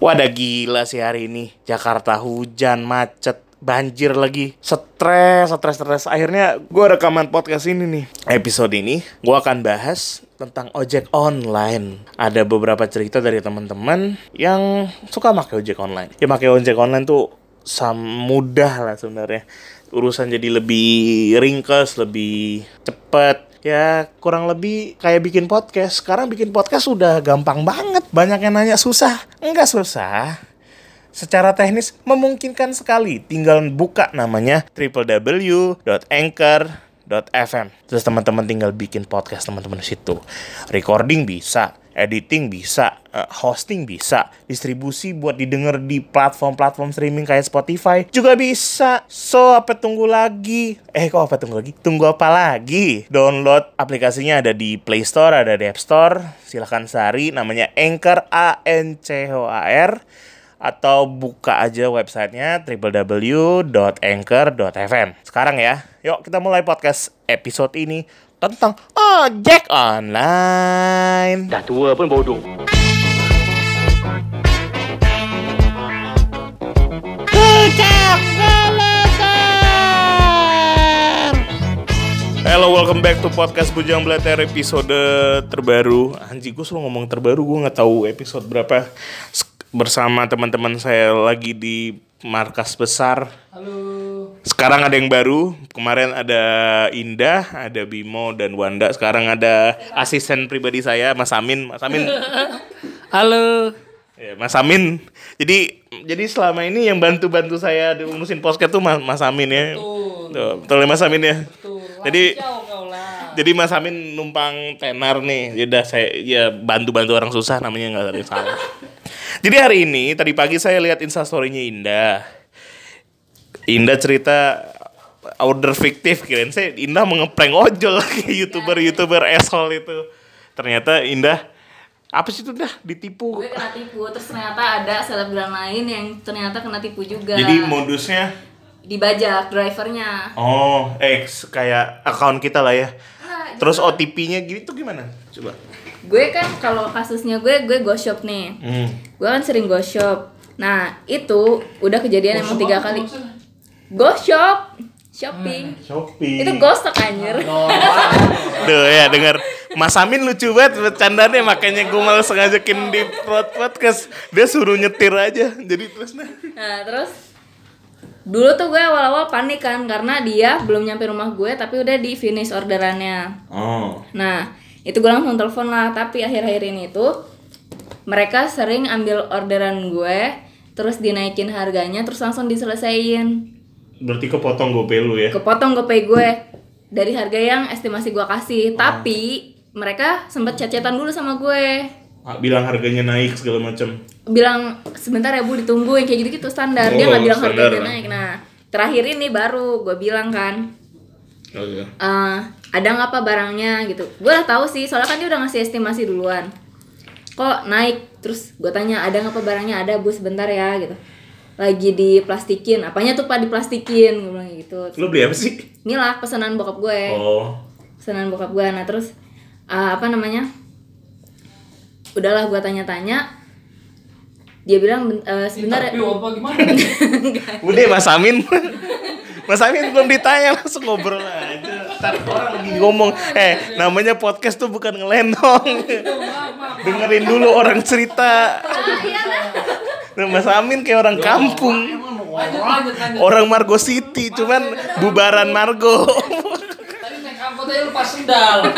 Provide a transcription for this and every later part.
Wadah gila sih hari ini. Jakarta hujan, macet, banjir lagi. Stres, stres, stres. Akhirnya gue rekaman podcast ini nih. Episode ini gue akan bahas tentang ojek online. Ada beberapa cerita dari teman-teman yang suka pakai ojek online. Ya pakai ojek online tuh sam mudah lah sebenarnya. Urusan jadi lebih ringkes, lebih cepet ya kurang lebih kayak bikin podcast. Sekarang bikin podcast sudah gampang banget. Banyak yang nanya susah. Enggak susah. Secara teknis memungkinkan sekali. Tinggal buka namanya www.anchor.fm. Terus teman-teman tinggal bikin podcast teman-teman situ. Recording bisa, editing bisa, eh, hosting bisa, distribusi buat didengar di platform-platform streaming kayak Spotify juga bisa. So, apa tunggu lagi? Eh, kok apa tunggu lagi? Tunggu apa lagi? Download aplikasinya ada di Play Store, ada di App Store. Silahkan cari namanya Anchor A N C H A R atau buka aja websitenya www.anchor.fm. Sekarang ya, yuk kita mulai podcast episode ini tentang ojek online. Dah tua pun bodoh. Hello, welcome back to podcast Bujang Belater episode terbaru. Anjing, gue selalu ngomong terbaru, gue nggak tahu episode berapa. Bersama teman-teman saya lagi di markas besar. Halo. Sekarang ada yang baru. Kemarin ada Indah, ada Bimo dan Wanda. Sekarang ada asisten pribadi saya, Mas Amin. Mas Amin. Halo. Ya, Mas Amin. Jadi jadi selama ini yang bantu-bantu saya di ngurusin podcast tuh Mas, Mas Amin ya. Betul. Tuh, betul ya Mas Amin ya. Tuh. Jadi-. Jadi Mas Amin numpang tenar nih. Ya udah saya ya bantu-bantu orang susah namanya nggak ada yang salah. Jadi hari ini tadi pagi saya lihat instastorynya Indah. Indah cerita order fiktif kirain saya Indah mengeprank ojol kayak youtuber-youtuber asshole itu. Ternyata Indah apa sih itu dah ditipu. gue kena tipu terus ternyata ada selebgram lain yang ternyata kena tipu juga Jadi modusnya dibajak drivernya oh eh kayak account kita lah ya. Nah, Terus OTP-nya gitu gimana? Coba. gue kan kalau kasusnya gue gue go shop nih Hmm. gue kan sering go shop nah itu udah kejadian emang tiga kali go shop. Shopping. Shopee. itu gosok anjir. Duh ya denger. Mas Amin lucu banget bercandanya makanya gue malah sengajakin di prod podcast. Dia suruh nyetir aja jadi terus. Nah nah terus? Dulu tuh gue awal-awal panik kan karena dia belum nyampe rumah gue tapi udah di finish orderannya. Oh. Nah, itu gue langsung telepon lah, tapi akhir-akhir ini tuh mereka sering ambil orderan gue, terus dinaikin harganya, terus langsung diselesain. Berarti kepotong gue lu ya? Kepotong gopay gue dari harga yang estimasi gue kasih, tapi mereka sempet chat-chatan dulu sama gue. Ah, bilang harganya naik segala macam Bilang sebentar ya Bu ditungguin kayak gitu-gitu standar. Dia Oh, nggak bilang standar. lah. naik. Nah, terakhir ini baru gue bilang kan, oh iya. Eh ada nggak apa barangnya? Gitu. Gue udah tahu sih soalnya kan dia udah ngasih estimasi duluan. Kok naik? Terus gue tanya ada nggak apa barangnya? Ada bu sebentar ya gitu lagi diplastikin. Apanya tuh pak? Diplastikin. Gue bilang gitu. Lu beli apa sih? Inilah pesanan bokap gue. Oh. Pesanan bokap gue. Nah terus eh, apa namanya? Udahlah gue tanya-tanya. Dia bilang "Ben- eh, sebentar ya Tapi apa gimana? udah Mas Amin. Mas Amin belum ditanya langsung ngobrol aja. Ntar orang lagi ngomong eh namanya podcast tuh bukan ngelendong. Dengerin dulu orang cerita. Nah, Mas Amin kayak orang kampung lanjut lanjut. orang Margo City cuman bubaran Margo Tadi naik angkot aja lupa sendal.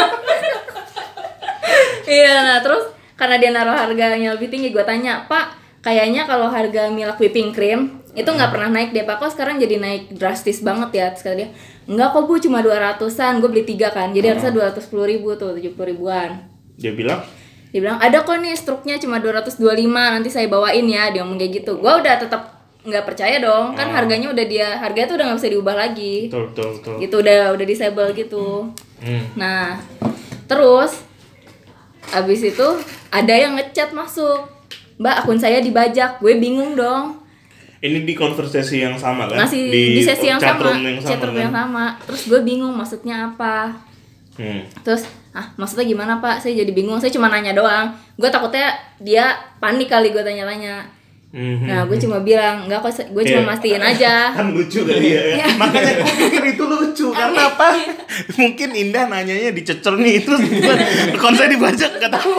Iya, nah terus karena dia naruh harganya lebih tinggi, gue tanya, Pak, kayaknya kalau harga milk whipping cream itu nggak pernah naik deh, Pak. Kok sekarang jadi naik drastis banget ya? Terus kata dia, enggak kok bu, cuma 200an. Gue beli tiga kan, jadi harusnya 210 ribu tuh, 70 ribuan. dia bilang Dia bilang, ada kok nih struknya cuma 225, nanti saya bawain ya. Dia ngomong kayak gitu. Gue udah tetap nggak percaya dong, kan harganya udah dia, harganya tuh udah nggak bisa diubah lagi. betul betul betul Gitu udah udah disable gitu. Hmm. Nah, terus abis itu ada yang ngechat masuk. Mbak, akun saya dibajak. Gue bingung dong. ini di konversasi yang sama kan Masih di, sesi yang sama, yang sama, chatroom kan? yang sama. Terus gue bingung maksudnya apa. Hmm. Terus, ah maksudnya gimana pak? Saya jadi bingung. Saya cuma nanya doang. Gue takutnya dia panik kali gue tanya-tanya. Mhm. Nah, gue cuma bilang, enggak kok, gue cuma Iya. mastiin aja. kan lucu kali ya, Iya. makanya gue pikir itu lucu karena apa mungkin Indah nanyanya dicecer nih terus konser dibajak nggak tahu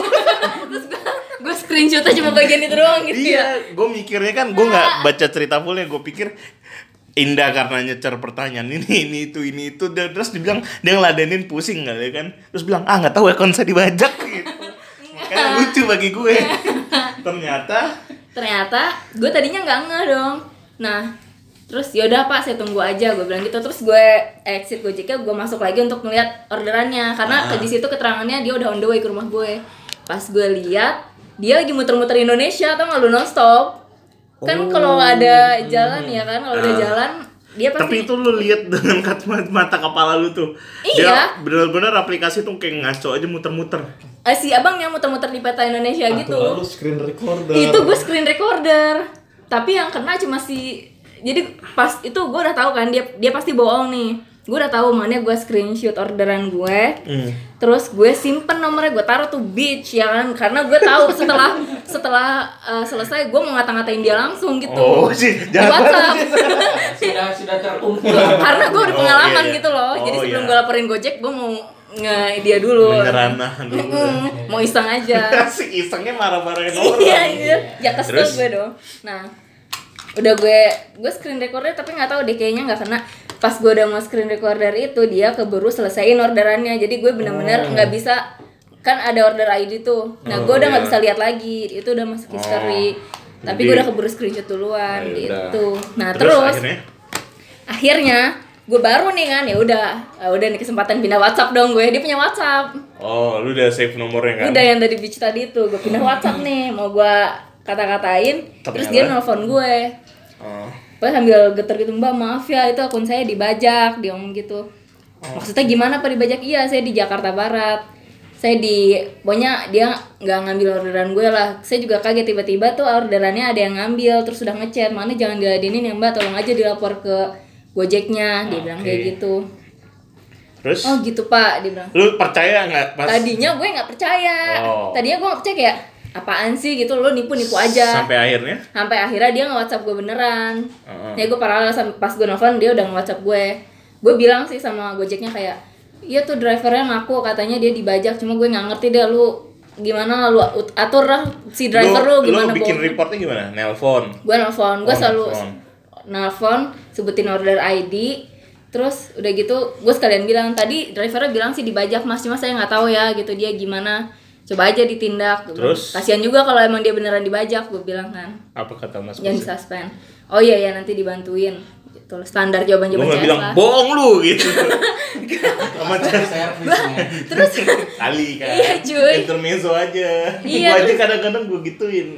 Terus gue, gue screenshotnya cuma bagian itu doang gitu ya. iya gue mikirnya kan gue nggak baca cerita fullnya gue pikir Indah karena nyecer pertanyaan ini ini itu ini itu. Dan terus dibilang dia ngeladenin pusing nggak ya kan? Terus bilang ah nggak tahu ya konser dibajak. Gitu makanya lucu bagi gue. Ternyata Ternyata gue tadinya nggak ngeh dong. Nah, terus yaudah pak saya tunggu aja gue bilang gitu. Terus gue exit gojeknya gue masuk lagi untuk ngeliat orderannya. Karena Ah. di situ keterangannya dia udah on the way ke rumah gue. Pas gue lihat dia lagi muter-muter Indonesia atau nggak lu nonstop kan kalau ada jalan ya kan kalau ada Oh. Ah. jalan dia pasti tapi itu lu lihat dengan kat- mata kepala lu tuh Iya. dia bener-bener aplikasi tuh kayak ngaco aja muter-muter Eh, si abang yang muter-muter di peta Indonesia gitu Lalu screen recorder. itu gue screen recorder tapi yang kena cuma si jadi pas itu gue udah tahu kan dia dia pasti bohong nih gue udah tahu mana gue screenshot orderan gue Hmm. terus gue simpen nomornya gue taruh tuh beach ya kan karena gue tahu setelah setelah uh, selesai gue mau ngata-ngatain dia langsung gitu Oh, sih, di jangan WhatsApp sudah sudah terkumpul karena gue udah Oh, pengalaman iya, iya. gitu loh jadi Oh, sebelum iya. gue laporin gojek gue mau nge dia dulu Menyeranah dulu. Mm-mm, mau iseng aja Asik isengnya marah-marahin orang. iya iya ya kesel Terus? gue dong nah udah gue gue screen recorder tapi nggak tahu deh kayaknya nggak kena. Pas gue udah mau screen recorder itu dia keburu selesaiin orderannya. Jadi gue benar-benar nggak bisa kan ada order ID tuh. Nah gue Oh, udah nggak iya. bisa lihat lagi. Itu udah masuk history. Tapi gue udah keburu screenshot duluan Ah, ya gitu. Nah Terus, terus, akhirnya? akhirnya gue baru nih kan ya udah. Ah, udah nih kesempatan pindah WhatsApp dong gue. Dia punya WhatsApp. Oh, lu udah save nomornya kan? Udah yang dari beach tadi itu. Gue pindah WhatsApp nih, mau gue kata-katain, terus dia nelpon gue. Oh. Gue sambil geter gitu, Mbak maaf ya itu akun saya dibajak, dia ngomong gitu. Maksudnya gimana pak dibajak? Iya saya di Jakarta Barat. Saya di, pokoknya dia nggak ngambil orderan gue lah. Saya juga kaget tiba-tiba tuh orderannya ada yang ngambil, terus udah ngechat, mana jangan diladenin ya Mbak, tolong aja dilapor ke Gojeknya, dia bilang kayak gitu. Terus Oh gitu pak, dia bilang. lu percaya nggak pas Tadinya gue nggak percaya. Oh. Tadinya gue nggak percaya kayak apaan sih gitu lo nipu-nipu aja. sampai akhirnya? Sampai akhirnya dia nge-WhatsApp gue beneran. Heeh. Ya gue paralel pas gue nelfon dia udah nge-WhatsApp gue. Gue bilang sih sama Gojeknya kayak iya tuh drivernya ngaku katanya dia dibajak cuma gue nggak ngerti deh lu gimana lu atur lah si driver lu, gimana lu bikin bohong. reportnya gimana? Nelpon. gue nelfon gue Oh, selalu nelfon. nelfon sebutin order ID terus udah gitu gue sekalian bilang tadi drivernya bilang sih dibajak mas cuma saya nggak tahu ya gitu dia gimana coba aja ditindak bilang, Terus? kasihan juga kalau emang dia beneran dibajak gue bilang kan Apa kata Mas? jangan Bos? disuspend oh iya ya nanti dibantuin gitu loh standar jawaban jawaban nggak bilang bohong lu gitu. Sama cara servisnya terus kali kan. Iya, cuy. Intermezzo aja. Iya, Gua aja kadang-kadang gue gituin.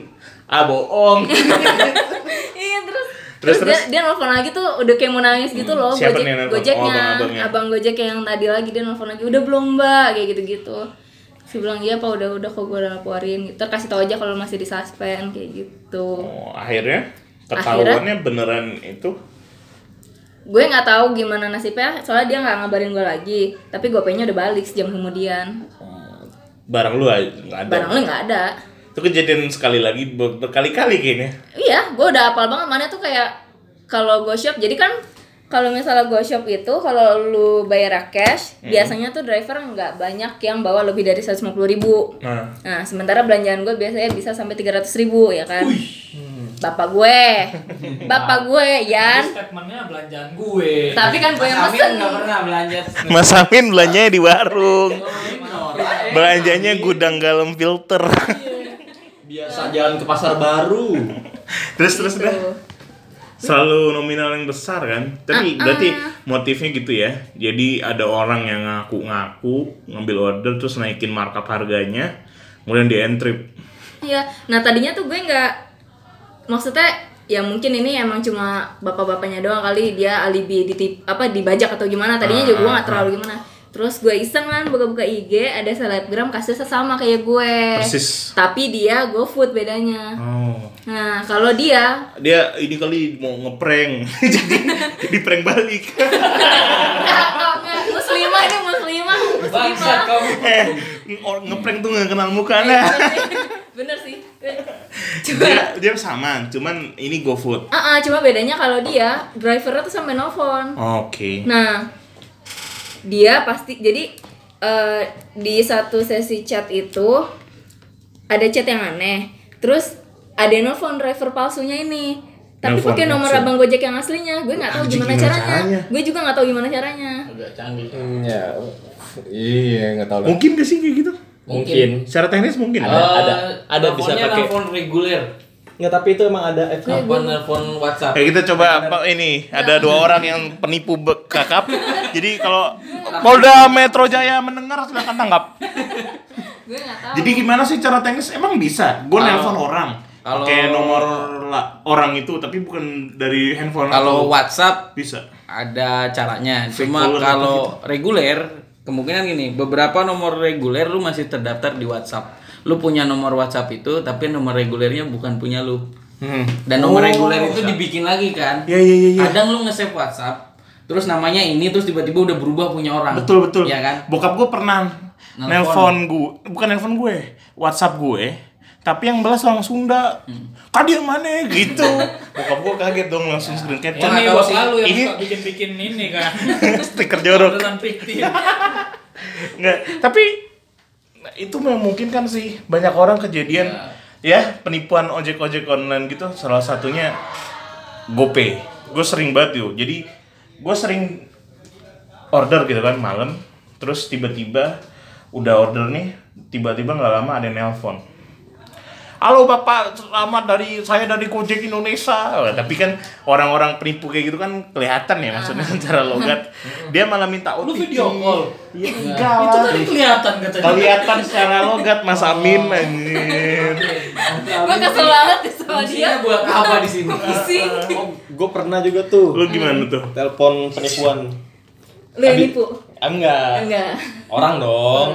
Ah bohong. iya terus Terus, terus, dia, dia nelfon lagi tuh udah kayak mau nangis gitu loh Siapa gojek nih yang nelfon? gojeknya Oh, abang-abangnya. abang gojek yang tadi lagi dia nelfon lagi udah belum mbak kayak gitu gitu Dia bilang iya pak udah udah kok gue udah laporin. Gitu. Kasih tau aja kalau masih di suspend kayak gitu. Oh, akhirnya? Ketahuannya beneran itu? Gue nggak tahu gimana nasibnya soalnya dia nggak ngabarin gue lagi. Tapi gue nya udah balik sejam kemudian. Oh, barang lu nggak ada. barang lu nggak ada. Itu kejadian sekali lagi ber- berkali-kali kayaknya. Iya, gue udah apal banget. Mana tuh kayak kalau go shop. Jadi kan kalau misalnya go shop itu kalau lu bayar cash, biasanya tuh driver nggak banyak yang bawa lebih dari 150 ribu. Nah, Nah, sementara belanjaan gue biasanya bisa sampai 300 ribu ya kan. Bapak gue, bapak gue, Yan. statementnya belanjaan gue Tapi kan gue yang Mas Amin pesen. nggak pernah belanja Mas Amin belanjanya di warung. Minor. Belanjanya gudang galam filter. Biasa jalan ke pasar baru. terus terus dah. Selalu nominal yang besar kan. Tapi Ah, berarti ah. motifnya gitu ya. Jadi ada orang yang ngaku-ngaku ngambil order terus naikin markup harganya, kemudian di trip. Iya. Nah, tadinya tuh gue nggak maksudnya ya mungkin ini emang cuma bapak-bapaknya doang kali dia alibi ditip apa dibajak atau gimana tadinya juga gue nggak terlalu gimana terus gue iseng kan buka-buka IG ada selebgram kasusnya sama kayak gue Persis. tapi dia GoFood bedanya Oh. nah kalau dia Dia ini kali mau ngeprank. Jadi di prank balik. muslimah ini muslimah bangsat muslimah kamu eh, ngeprank tuh gak kenal Eh, mukanya. bener sih dia, dia sama, cuman ini GoFood. Ah, ah, cuma bedanya kalau dia drivernya tuh sampai nelfon. Oke. Nah, dia pasti jadi eh, di satu sesi chat itu ada chat yang aneh. Terus ada yang nelfon driver palsunya ini. Tapi pakai nomor palsu. abang Gojek yang aslinya. Gue nggak tahu gimana gimana caranya. caranya? Gue juga nggak tahu gimana caranya. Agak canggih. Hmm, ya. Iya, nggak tahu lah. Mungkin gak sih kayak gitu? Mungkin. Secara teknis mungkin. Ada, lah. ada, ada bisa pakai. telepon reguler. Nggak, tapi itu emang ada efek. Telepon telepon WhatsApp. Kayak kita coba apa ini ada dua orang yang penipu kakap. Jadi kalau Polda Metro Jaya mendengar silakan tanggap. Gue nggak tahu. Jadi gimana sih cara teknis? Emang bisa? Gue nelpon orang. kalau- Pakai nomor la- orang itu tapi bukan dari handphone Kalau aku. WhatsApp bisa. ada caranya. Cuma kalau reguler kemungkinan gini, beberapa nomor reguler lu masih terdaftar di WhatsApp. Lu punya nomor WhatsApp itu tapi nomor regulernya bukan punya lu. Hmm. Dan nomor Oh, reguler itu dibikin lagi kan. Iya iya iya. iya. Kadang lu nge-save WhatsApp, terus namanya ini terus tiba-tiba udah berubah punya orang. Betul betul. Iya kan? Bokap gue pernah Nelpon. nelpon gue, bukan nelpon gue, WhatsApp gue, tapi yang balas orang Sunda. Kadir mana gitu. Bokap gue kaget dong langsung screen Ya, capture. nggak Ini bos sih. lu yang Ini- suka bikin-bikin ini kan. Stiker jorok. Nggak, tapi itu memungkinkan sih banyak orang kejadian ya penipuan ojek-ojek online gitu salah satunya GoPay. Gue sering banget yuk. Jadi gue sering order gitu kan malam, terus tiba-tiba udah order nih, tiba-tiba nggak lama ada nelpon. Halo Bapak, selamat dari saya dari Gojek Indonesia. Wah, tapi kan orang-orang penipu kayak gitu kan kelihatan ya maksudnya secara logat. Dia malah minta Lu OTP. video call. Iya enggak Itu tadi kelihatan katanya. Kelihatan secara logat Mas Amin anjir. Gue kesel banget ya sama dia. Buat apa di sini? Pusing. Oh, gue pernah juga tuh. Lu gimana tuh? Telepon penipuan. Lu yang nipu? Ah, enggak. Enggak. Orang dong.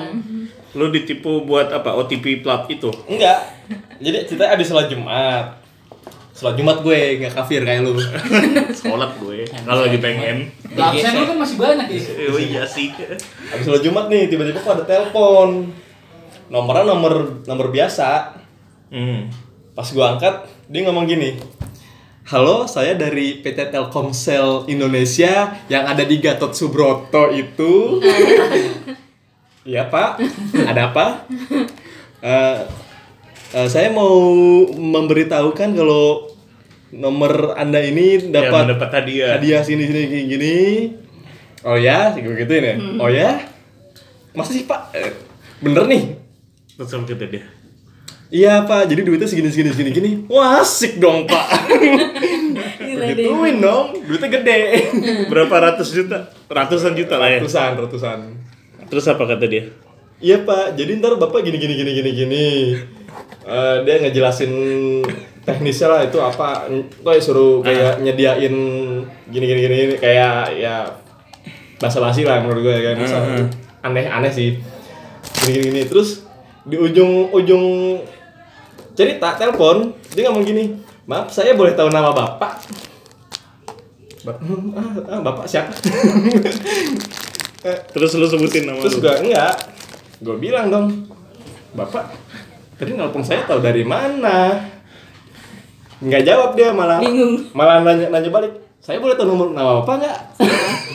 Lu ditipu buat apa? OTP plat itu. Enggak. Jadi ceritanya abis sholat Jumat. Sholat Jumat gue nggak kafir kayak lu. Sholat gue kalau lagi pengen. Absen lu kan masih banyak ya. Oh iya sih. Abis sholat Jumat nih tiba-tiba kok ada telepon. Nomornya nomor nomor biasa. Hmm. Pas gue angkat dia ngomong gini. Halo, saya dari PT Telkomsel Indonesia yang ada di Gatot Subroto itu. Iya pak, ada apa? Eh, eh, saya mau memberitahukan kalau nomor anda ini Dapat dapat hadiah. hadiah sini sini gini, gini. Oh ya, gue gituin ya. Oh ya, masa sih pak? Eh, bener nih. Terus kita dia. Iya pak, jadi duitnya segini segini segini gini. Wah asik dong pak. Gituin dong, duitnya gede. Berapa ratus juta? Ratusan juta lah ya. Ratusan, ratusan. Terus apa kata dia? Iya pak, jadi ntar bapak gini gini gini gini gini. Eh, dia ngejelasin teknisnya lah itu apa. Kok suruh kayak nyediain gini gini gini gini. kayak ya basa basi lah menurut gue kan. Aneh aneh sih. Gini gini gini. Terus di ujung ujung cerita telepon dia ngomong gini. Maaf, saya boleh tahu nama bapak? Ba- "Hmm, ah, ah, bapak siapa? Terus lu sebutin nama Terus lu. gue enggak, gue bilang dong, bapak tadi nelpon saya tahu dari mana? Nggak jawab dia malah, Bingung. malah nanya nanya balik. Saya boleh tahu nomor nama bapak nggak?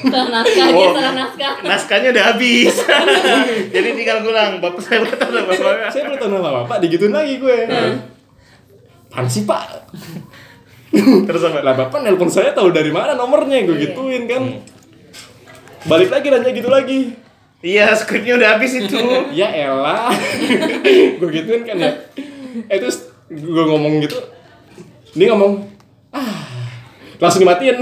Salah naskah Oh. salah naskah. Naskahnya udah habis. Jadi tinggal ngulang. Bapak saya berkata nama bapak. saya boleh tahu nama bapak, digituin lagi gue. Apaan sih pak? Terus apa? Lah bapak nelpon saya tahu dari mana nomornya, gue gituin kan. Balik lagi nanya gitu lagi. Iya, skripnya udah habis itu. Ya elah. gue gituin kan ya. Eh terus gue ngomong gitu. Dia ngomong, ah, langsung dimatiin.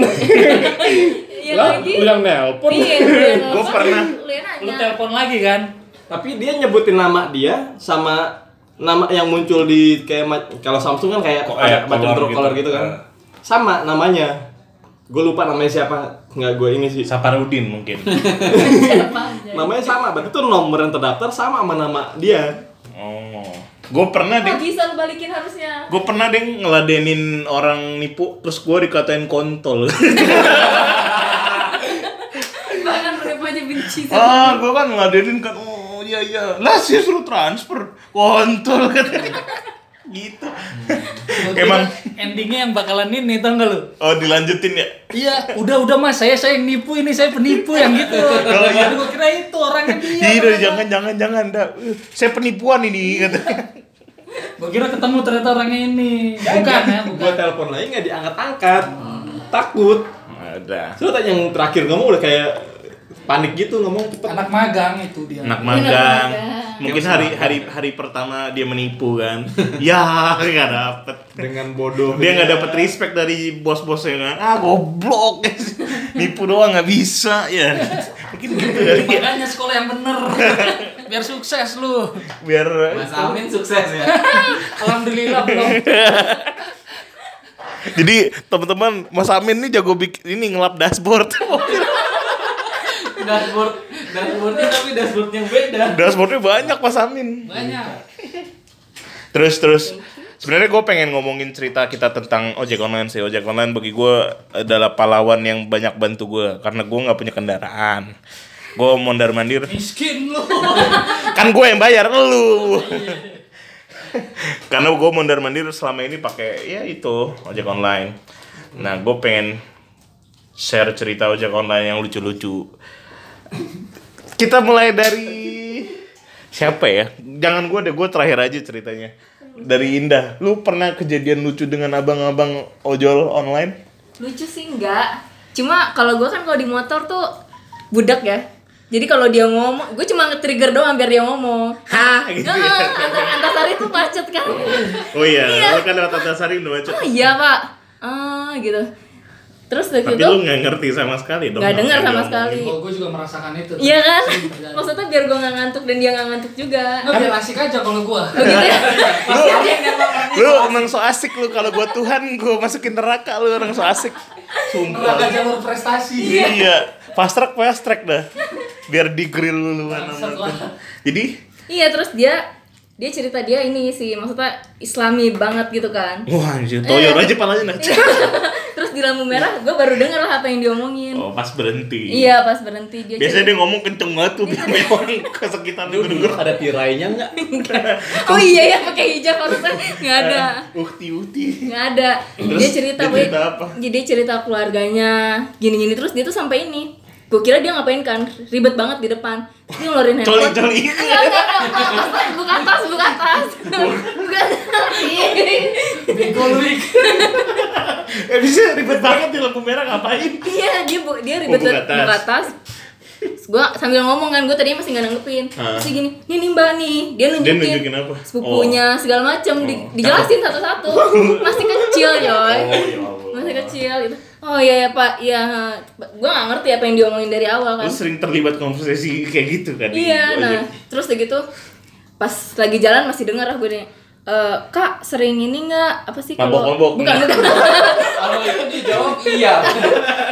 Iya lah, lagi. lu yang nelpon. Iya, nelfon, pernah. Lu telepon lagi kan? Tapi dia nyebutin nama dia sama nama yang muncul di kayak kalau Samsung kan kayak Kok ada macam color true gitu. color gitu kan. Sama namanya. Gue lupa namanya siapa. Nggak gue ini sih. Saparudin mungkin. Namanya sama, berarti tuh nomor yang terdaftar sama sama nama dia. Oh. Gue pernah deh. bisa lu balikin harusnya? Gue pernah deh ngeladenin orang nipu terus gue dikatain kontol. Bahkan penipu aja benci sama ah, gue kan ngeladenin kan. Oh iya iya. Lah sih suruh transfer kontol katanya. Gitu. Emang endingnya yang bakalan ini tau gak lu? oh dilanjutin ya? Iya, udah udah mas saya saya yang nipu ini saya penipu yang gitu. Kalau iya. gue kira itu orangnya dia. Iya, jangan jangan jangan dah. Saya penipuan ini kata. Gue kira ketemu ternyata orangnya ini. Bukan ya, Gue bukan. telepon lagi nggak diangkat-angkat. Takut. Ada. Soalnya tadi yang terakhir ngomong udah kayak panik gitu ngomong cepet. Anak magang itu dia. Anak magang. Mungkin hari hari hari pertama dia menipu kan. ya, nggak dapet. dengan bodoh. Dia nggak dapet respect dari bos-bosnya kan. Ah, goblok. Nipu doang nggak bisa ya. Mungkin gitu ya. Makanya sekolah yang bener. Biar sukses lu. Biar Mas Amin sukses ya. Alhamdulillah belum. Jadi teman-teman Mas Amin nih jago bikin ini ngelap dashboard. Dashboard, dashboardnya tapi dashboard yang beda. Dashboardnya banyak Mas Amin. Banyak. Terus terus sebenarnya gue pengen ngomongin cerita kita tentang ojek online sih. Ojek online bagi gue adalah pahlawan yang banyak bantu gue karena gue nggak punya kendaraan. Gue mondar mandir. Miskin lu. Kan gue yang bayar lu. karena gue mondar mandir selama ini pakai ya itu ojek online. Nah gue pengen share cerita ojek online yang lucu-lucu. Kita mulai dari siapa ya? Jangan gue deh, gue terakhir aja ceritanya. Dari Indah, lu pernah kejadian lucu dengan abang-abang ojol online? lucu sih enggak cuma kalau gue kan kalau di motor tuh budak ya jadi kalau dia ngomong gue cuma nge-trigger doang biar dia ngomong Hah, gitu ya? Antar antasari tuh macet kan Oh iya, lu kan lewat Antasari udah macet. oh iya pak ah gitu terus dari Tapi situ lu nggak ngerti sama sekali dong. dengar yang sama sekali Oh, gue juga merasakan itu. iya kan terjadi. maksudnya biar gue nggak ngantuk dan dia nggak ngantuk juga Nggak, biar asik aja kalau gua. begitu ya Lu emang so asik lu kalau gua Tuhan gua masukin neraka lu orang so asik. Sumpah. Neraka jalur prestasi. Iya. Fast track fast track dah. Biar di grill lu. Jadi iya terus dia dia cerita dia ini sih maksudnya islami banget gitu kan Wah anjir, toyor aja palanya naca. terus di lampu merah gue baru denger lah apa yang diomongin Oh, pas berhenti. iya pas berhenti dia Biasanya dia ngomong kenceng banget tuh biar orang ke sekitar Lu dulu denger. ada tirainya nggak? oh iya ya pakai hijab harusnya nggak ada Ukti ukti. nggak ada Terus dia cerita dia cerita apa? jadi dia cerita keluarganya gini-gini terus dia tuh sampai ini gue kira dia ngapain kan ribet banget di depan Terus dia ngeluarin Coli handphone coli. Enggak, enggak, enggak, enggak, bukan tas, bukan tas Bukan Bego lu Ik. Eh bisa ribet banget di lampu merah ngapain? Iya, dia bu, dia ribet Oh, buka buka tas. buka tas. Gue sambil ngomong kan, gue tadinya masih nggak nanggepin. Terus dia gini, nih nih mbak nih, dia nunjukin, nunjukin apa? sepupunya segala macam, di- Oh. dijelasin satu-satu. Masih kecil coy, Oh ya Allah. masih kecil gitu. Oh iya ya pak, iya. Gue nggak ngerti apa yang diomongin dari awal Lu kan. sering terlibat konversasi kayak gitu kan? Iya, nah terus udah gitu pas lagi jalan masih dengar lah gue nih. "Eh, kak sering ini nggak apa sih kalau bukan bukan Kalau itu dijawab iya.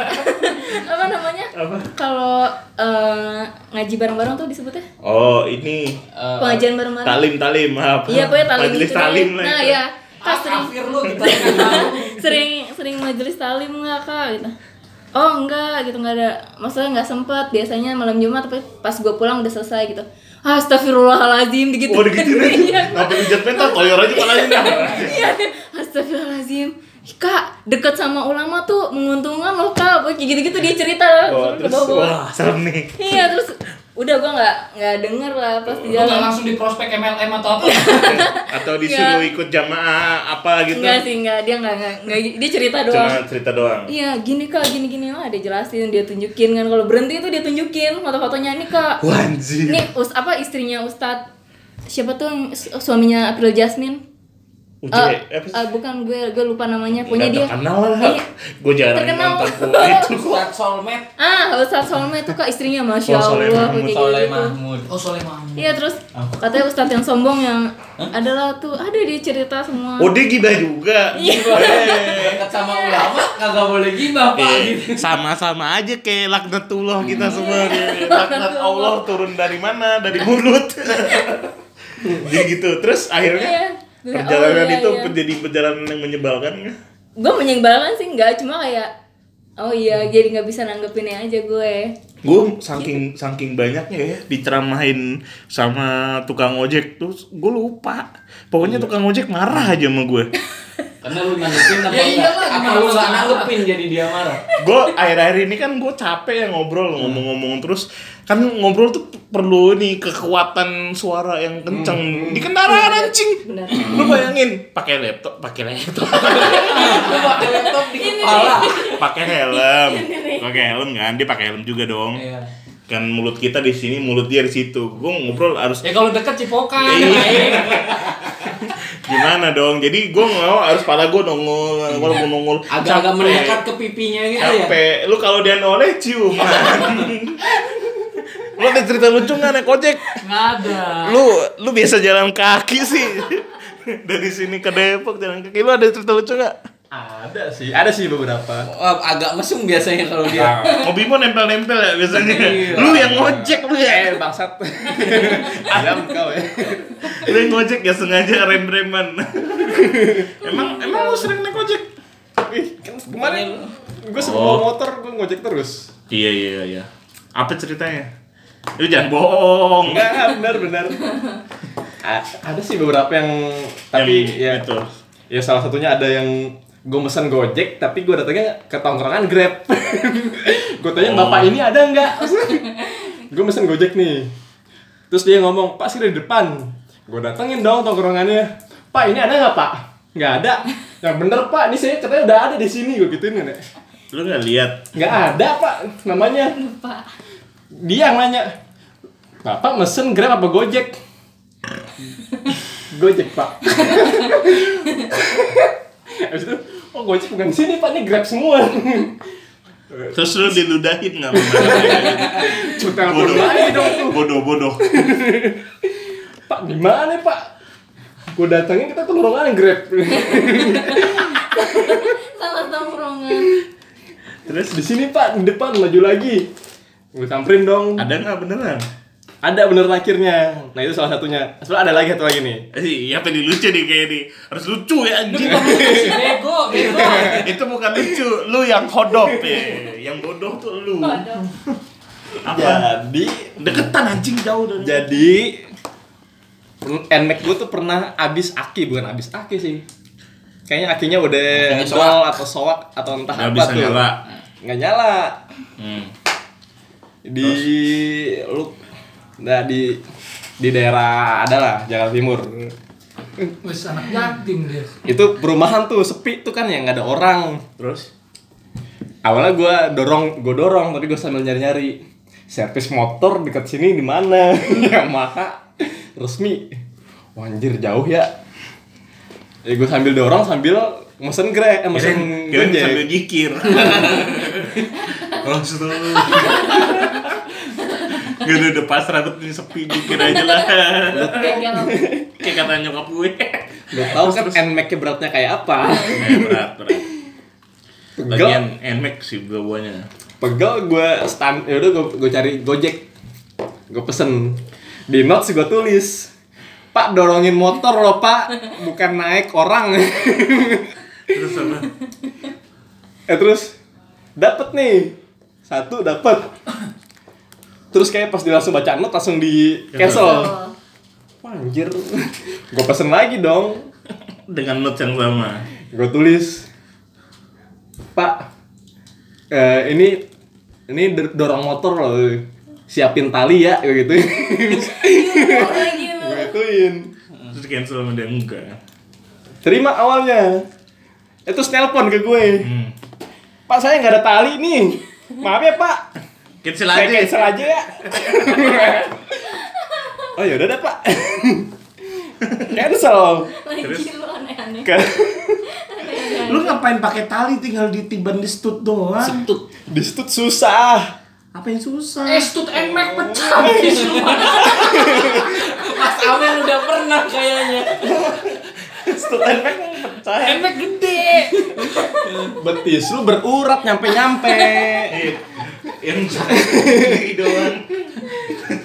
apa namanya Apa? kalau eh, ngaji bareng-bareng tuh disebutnya Oh, ini Eh, pengajian bareng-bareng talim talim apa? iya pokoknya talim Majelis gitu deh. talim lah. nah itu. ya kak sering kafir lu tahu. sering sering majelis talim nggak kak gitu oh enggak gitu nggak ada maksudnya nggak sempet biasanya malam jumat tapi pas gue pulang udah selesai gitu Astagfirullahaladzim gitu Oh, gitu Iya. Ngapa dijat mental? Toyor aja palanya dah. Iya, Astagfirullahaladzim Kak, deket sama ulama tuh menguntungkan loh kak Kayak gitu-gitu dia cerita Oh, terus wah, serem nih. Iya, terus udah gua nggak nggak denger lah pas di Lu nggak jalan langsung di prospek MLM atau apa? Atau disuruh ikut jamaah apa gitu. Enggak sih, enggak Dia enggak, enggak, enggak Dia cerita doang Cuma cerita doang. Iya, gini kak, gini gini lah, dia jelasin, dia tunjukin kan. Kalau berhenti itu dia tunjukin foto-fotonya nih kak. Wah, anjir. Ini us apa istrinya Ustadz siapa tuh suaminya April Jasmine? Uji, Eh, sih? eh, bukan gue, gue lupa namanya. Pokoknya Nggak dia. terkenal lah. Iya. Gue jarang Terkenal. nonton itu kok. Ustaz Solmed, Ah, Ustadz Solme itu kak istrinya, masya Oh, Soleh Allah, Mahmud. Soleh gitu. Mahmud. Oh Soleh Mahmud. Iya terus katanya Ustadz yang sombong yang adalah tuh ada dia cerita semua. Oh, dia gibah juga. Iya. Dekat sama ulama kagak boleh gibah pak. Eh, Gitu. sama-sama aja kayak laknatullah kita semua nih. Laknat Allah turun dari mana? Dari mulut. Jadi gitu. Terus akhirnya Iya. Perjalanan Oh, iya, itu iya. menjadi perjalanan yang menyebalkan nggak? Gue menyebalkan sih enggak, cuma kayak oh iya jadi nggak bisa nanggepinnya aja gue. Gue saking saking banyaknya ya diceramahin sama tukang ojek tuh gue lupa. Pokoknya tukang ojek marah aja sama gue. Karena lu nanggepin apa Ya enggak? iyalah, Apa lu salah? nanggepin jadi dia marah? gue akhir-akhir ini kan gue capek ya ngobrol ngomong-ngomong terus kan ngobrol tuh perlu nih kekuatan suara yang kenceng di kendaraan anjing Benar. lu bayangin pakai laptop pakai laptop Lu pakai laptop di kepala. pakai helm pakai helm kan dia pakai helm juga dong Iya. kan mulut kita di sini mulut dia di situ gue ngobrol harus Ya kalau deket cipokan. Gimana dong? Jadi gue mau harus pala gue nongol gue mau nongol Agak-agak Capek. mendekat ke pipinya gitu ya. capek. Lu kalau dia noleh ciuman. Lu ada cerita lucu nggak naik ojek? Nggak ada. lu lu biasa jalan kaki sih. Dari sini ke Depok jalan kaki. Lu ada cerita lucu nggak Ada sih, ada sih beberapa. Wah, agak mesum biasanya kalau dia. Hobi mau nempel-nempel ya biasanya Iya. lu yang ngojek lu ya Eh, bangsat. Ayam kau ya. lu yang ngojek ya sengaja rem-reman emang emang lu sering naik ojek Ih, kan kemarin gue sebelum motor gue ngojek terus. iya iya iya apa ceritanya lu jangan bohong Enggak, benar benar. A- ada sih beberapa yang tapi Yang ya itu ya salah satunya ada yang gue mesen gojek tapi gue datangnya ke tongkrongan grab. Gue tanya Oh. bapak ini ada nggak? Gue mesen gojek nih. Terus dia ngomong pak sih di depan. Gue datengin dong tongkrongannya. Pak ini ada nggak pak? Nggak ada. Yang bener pak. Ini saya katanya udah ada di sini. Gue gituin kan ya lu nggak lihat? Nggak ada pak namanya. Pak. dia yang nanya bapak mesen grab apa gojek? Gojek pak. Habis itu, oh gojek bukan di sini pak, ini grab semua. Terus lu diludahin nggak telepon lagi dong tuh. Bodoh bodoh Pak, di mana pak? Gue datangin kita tuh rombongan grab. Salah tongkrongan. Terus di sini pak, di depan maju lagi. Gue samperin dong. Ada nggak beneran Ada bener akhirnya. Nah itu salah satunya. Sebenernya ada lagi satu lagi nih. Iya apa nih lucu nih kayak nih harus lucu ya anjing. Bego, bego. itu bukan lucu lu yang hodop ya. Yang bodoh tuh lu. Apa? Jadi deketan anjing jauh dari Jadi Nmax gue tuh pernah abis aki, bukan abis aki sih. Kayaknya akinya udah dol atau soak atau entah Nggak apa bisa tuh. nyala. Nggak nyala. Hmm. Di lu Nah di di daerah adalah Jakarta Timur. Wes anak yatim dia. itu perumahan tuh sepi tuh kan ya nggak ada orang. Terus awalnya gue dorong gue dorong tapi gue sambil nyari nyari servis motor dekat sini di mana? Yamaha resmi. Wah, anjir jauh ya. Ya gue sambil dorong sambil mesen grab eh, mesen gojek. sambil jikir langsung Gak ada udah pasrah tuh ini sepi jikir aja lah. Kayak kata nyokap gue. Lo tau kan Nmax nya beratnya kayak apa. Berat berat. Pegel. Lagian NMAX sih bawanya pegel gue stand ya udah gue gue cari gojek. Gue pesen. Di notes gue tulis pak dorongin motor loh pak. Bukan naik orang. Terus apa? eh terus dapet nih. Satu dapet terus kayak pas dia langsung baca note langsung di cancel. Wah, anjir. Gue pesen lagi dong. Dengan notes yang sama. Gue tulis. Pak eh, ini ini dor- dorong motor loh. Siapin tali ya kayak gitu. Lagi gue gituin Terus cancel sama dia enggak. Terima awalnya. Itu nelpon ke gue. Hmm. pak saya nggak ada tali nih. Maaf ya pak Cancel saya aja cancel aja ya. Oh yaudah deh pak. Cancel. Lagi lu aneh-aneh. Kan Lu ngapain pakai tali tinggal ditiban di stud doang? Setut. di situ susah. Apa yang susah? Eh, stut emek pecah. Di semua. Mas Amel udah pernah kayaknya. situ Nmax pecah Emek gede. betis lu berurat nyampe nyampe Eh, yang gini doang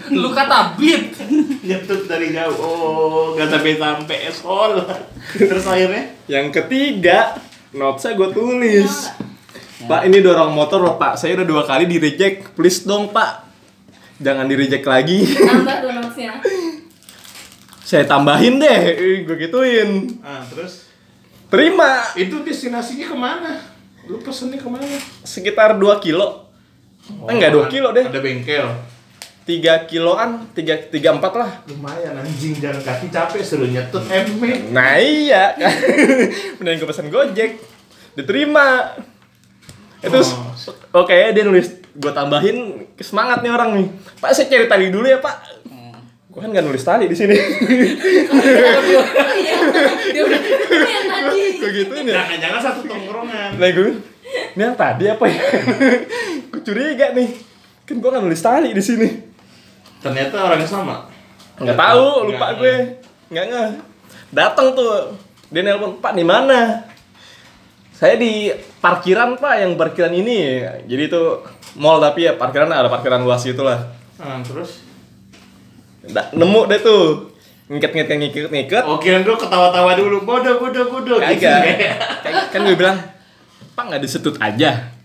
Lu kata bit. nyetut dari jauh oh gak sampai sampai esol terus akhirnya Yang ketiga, notesnya gue tulis. Pak ini dorong motor loh pak, saya udah dua kali di reject, please dong pak. Jangan di reject lagi. Tambah tuh notesnya. saya tambahin deh, gue gituin. ah terus terima Itu destinasinya ke mana? Lu pesennya ke mana? sekitar 2 kilo Eh, enggak 2 kilo deh Ada bengkel. 3 kiloan 3 3 4 lah Lumayan anjing jalan kaki capek suruh nyetut emek. Nah iya kan Mending gue pesen gojek Diterima Itu Oh. Oke dia nulis Gue tambahin semangat nih orang nih Pak saya cari tali dulu ya pak Gue kan gak nulis tali di sini Dia udah itu yang tadi. Gue gituin ya Jangan-jangan satu tongkrongan. Nah gue Ini yang tadi apa ya Gue curiga nih Kan gue gak nulis tali di sini Ternyata orangnya sama. Nggak tahu, lupa Nggak. gue. Nggak nggak. Datang tuh. Dia nelpon, "Pak, di mana?" Saya di parkiran, Pak, yang parkiran ini. Jadi itu mall tapi ya parkiran ada parkiran luas gitu lah. Nah, terus? Da- nemu deh tuh. Ngiket-ngiket ngiket-ngiket. Oh, gue ketawa-tawa dulu. Bodoh, bodoh, bodoh. Kagak. Kan gue bilang, "Pak, nggak disetut aja."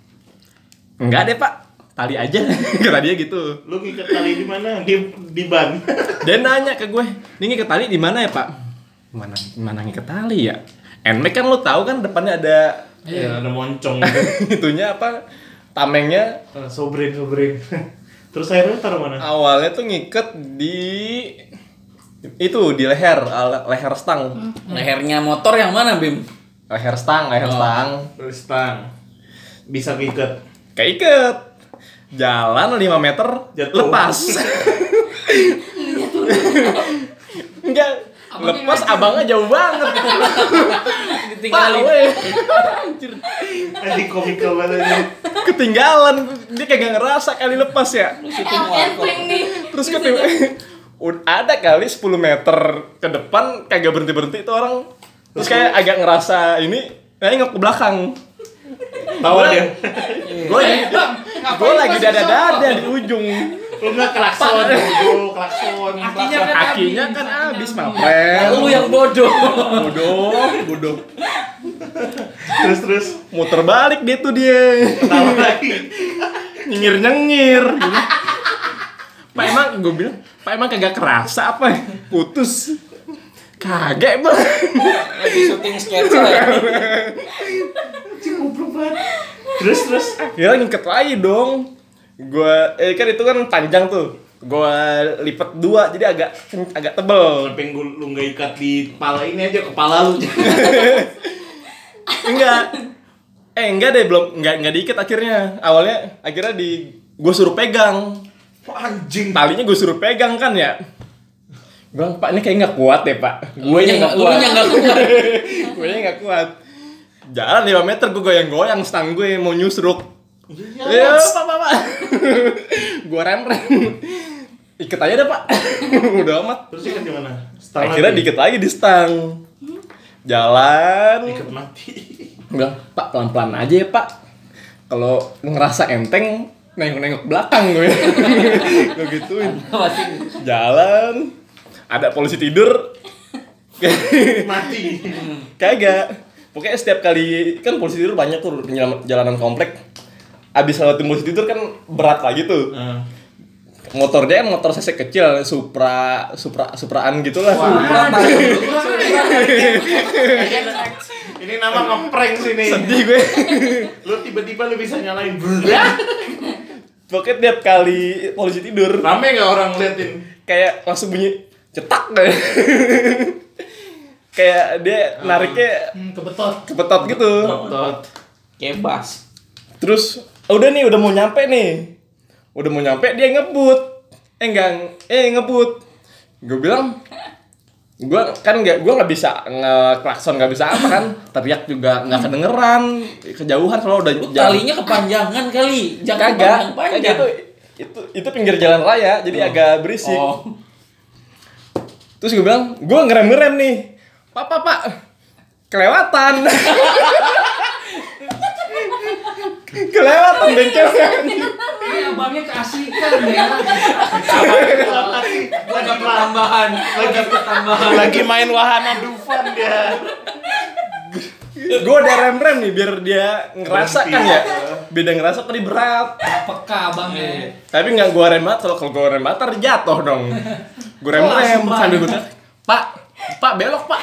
Enggak deh, Pak. Tali aja. Kata dia gitu. Lu ngikat tali di mana? Di di ban. Dia nanya ke gue, ini ngiket tali di mana ya pak? Mana mana ngiket tali ya? Nmax kan lo tahu kan depannya ada Ya, ada moncong gitu. itunya apa? Tamengnya Eh, sobrin, sobrin. Terus akhirnya taruh mana? awalnya tuh ngiket di itu di leher, leher stang. Lehernya motor yang mana, Bim? Leher stang, leher Oh. stang. Terus stang. Bisa ngikat. Keiket. Jalan 5 meter Jatuh. lepas. Enggak, lepas abangnya jauh banget. Ditinggalin. Pak, weh. Anjing komikal banget ini. ketinggalan dia kayak gak ngerasa kali lepas ya terus Ud- ada kali 10 meter ke depan kagak berhenti berhenti itu orang terus kayak agak ngerasa ini nengok ke belakang Tahu dia. gue gue lagi dada dada di ujung. Lu nggak klakson, bodoh, klakson. Kakinya kan kakinya kan abis mapel Lu yang bodoh. bodoh bodoh. Terus terus. Muter balik dia tuh dia. Tahu lagi. nyengir nyengir. Pak emang gue bilang Pak emang kagak kerasa apa? Putus kagak bang. Lagi syuting sketsa ya. Goblok banget. Terus terus. Akhirnya ngiket lagi dong. Gua eh kan itu kan panjang tuh. Gua lipat dua jadi agak agak tebel. Sampai lu, lu nggak ikat di kepala ini aja kepala lu. enggak. Eh enggak deh belum enggak enggak diikat akhirnya. Awalnya akhirnya di gua suruh pegang. Anjing. talinya gua suruh pegang kan ya bilang, pak ini kayak nggak kuat deh pak gue nya nggak kuat nya nggak kuat. gue nggak kuat jalan 5 meter gue goyang-goyang stang gue mau nyusruk Iya, Ya, pak, pak, pak. gue rem-rem. Iket aja deh, Pak. Udah amat. Terus ikat di mana? Stang Akhirnya mati. dikit lagi di stang. Jalan. Ikat mati. Bilang, Pak, pelan-pelan aja ya, Pak. Kalau ngerasa enteng, nengok-nengok belakang gue. gue gituin. Jalan. Ada polisi tidur. Mati. Kagak. Pokoknya setiap kali kan polisi tidur banyak tuh jalanan komplek. Abis lewatin polisi tidur kan berat lagi tuh. Nah. motornya kan motor cc kecil supra supra supraan gitulah Ini nama ngeprank sih nih. sedih gue Lu tiba-tiba lu bisa nyalain. pokoknya tiap kali polisi tidur Rame nggak orang liatin? kayak langsung bunyi cetak deh kayak dia nariknya Hmm, kebetot. kebetot gitu Tot. kebas. terus udah nih udah mau nyampe nih udah mau nyampe dia ngebut eh enggak eh ngebut gue bilang gue kan nggak gue nggak bisa ngeklakson nggak bisa apa kan teriak juga nggak kedengeran kejauhan kalau udah Lu jalan- talinya kepanjangan kali. Jangan kagak kagak panjang-panjang. itu itu itu pinggir jalan raya jadi agak berisik Oh. Terus gue bilang gue ngerem ngerem nih pak pak pak kelewatan kelewatan bengkelnya Ini abangnya keasikan ya. Gua dapat tambahan. Gua dapat tambahan. Lagi main wahana Dufan dia. Gue udah rem rem nih biar dia ngerasa kan ya beda ngerasa tadi berat Peka abangnya. tapi nggak gue rem banget kalau kalau gue rem banget ntar jatuh dong gue rem rem Wah, sambil gue pak pak belok pak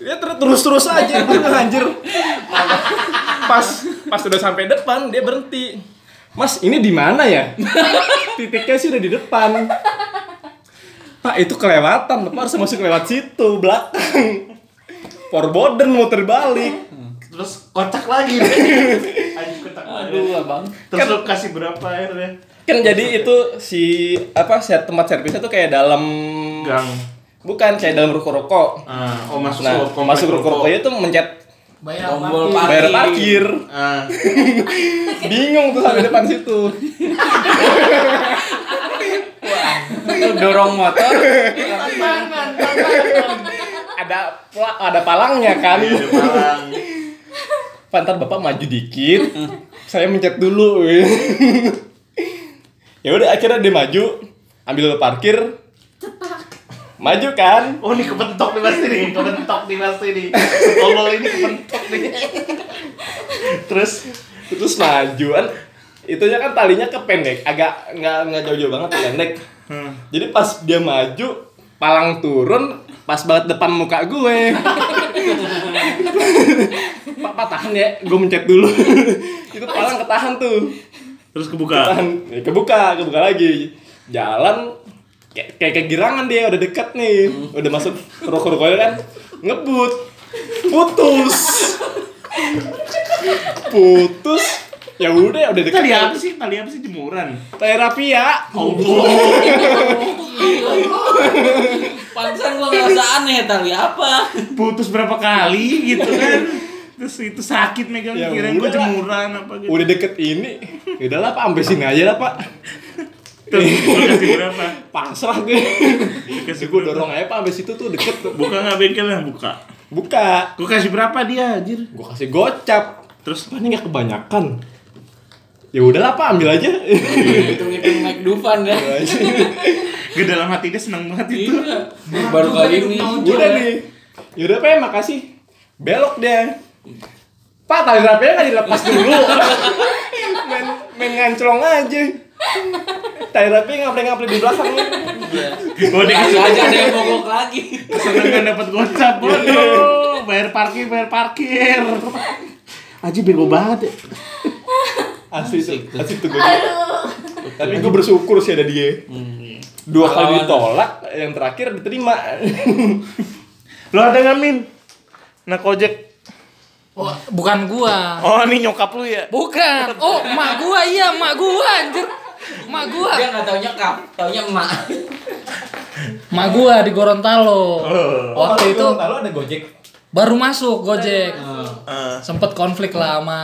Ya ter- terus-terus aja anjir. Pas pas udah sampai depan dia berhenti. Mas, ini di mana ya? Titiknya sih udah di depan. Pak, itu kelewatan. Bapak harus masuk lewat situ, belakang. Forboden muter balik. Terus kocak lagi deh. Anjing kocak Aduh, abang. Terus lu kasih berapa airnya? Kan jadi itu si apa set tempat servisnya tuh kayak dalam Gang. bukan kayak dalam ruko-ruko. Ah, oh masuk Nah, komplek masuk ruko-rukonya tuh mencet Bayar Tombol parkir. bayar parkir. Ah, Bingung tuh sampai depan situ. Lu dorong motor. Ada pla- ada palangnya kan. iya, ada palang. Pantar bapak maju dikit. saya mencet dulu. ya udah akhirnya dia maju, ambil parkir. Maju kan? Oh ini kepentok nih pasti nih, kepentok nih pasti nih. Tolol ini kepentok nih. Terus Terus maju kan. Itunya kan talinya kependek, agak nggak nggak jauh-jauh banget pendek. Jadi pas dia maju, palang turun, pas banget depan muka gue. Pak, tahan ya, gue mencet dulu. Itu palang ketahan tuh. terus kebuka. Tahan, ya, kebuka, kebuka lagi. Jalan kayak kayak kegirangan dia udah deket nih. Udah masuk ruko-rukonya kan. Ngebut. Putus. Putus. Ya udah udah deket. Tali apa sih? Tali apa sih jemuran? Terapi ya. Pantesan gua ngerasa aneh tali apa? Putus berapa kali gitu kan? Terus itu sakit megang Ya kira gue lah. jemuran apa gitu. Udah deket ini. Ya udahlah Pak, sampai sini aja lah Pak. Kasih berapa? Pasrah gue. Dikasih gue berapa? dorong aja Pak sampai situ tuh deket tuh. Buka nggak bengkelnya? Buka. Buka. Gue kasih berapa dia anjir? Gue kasih gocap. Terus ini nggak kebanyakan. Ya udahlah Pak, ambil aja. Hitung-hitung Mike Dufan ya. gue dalam hati dia seneng banget itu. Iya. Baru kali ini. udah nih. Ya udah Pak, makasih. Belok dia. Pak, tali rapinya nggak dilepas dulu. main, main nganclong aja. Tali rapi ngaple-ngaple di belakang. Nggak kasih aja ada yang mogok lagi. kesenangan dapat gocap bodoh. Bayar parkir, bayar parkir. Aji bego banget ya. Asli tuh, asli tuh gue. Tapi gue bersyukur sih ada dia. Dua kali ditolak, yang terakhir diterima. Lo ada nggak Min? Nah kojek. Oh, bukan gua. Oh ini nyokap lu ya? Bukan. Oh, emak gua iya, emak gua anjir. Emak gua. Dia nggak taunya kap, taunya emak. Emak gua di Gorontalo. Waktu itu lalu ada Gojek. Baru masuk Gojek. Eh, Sempet konflik lah sama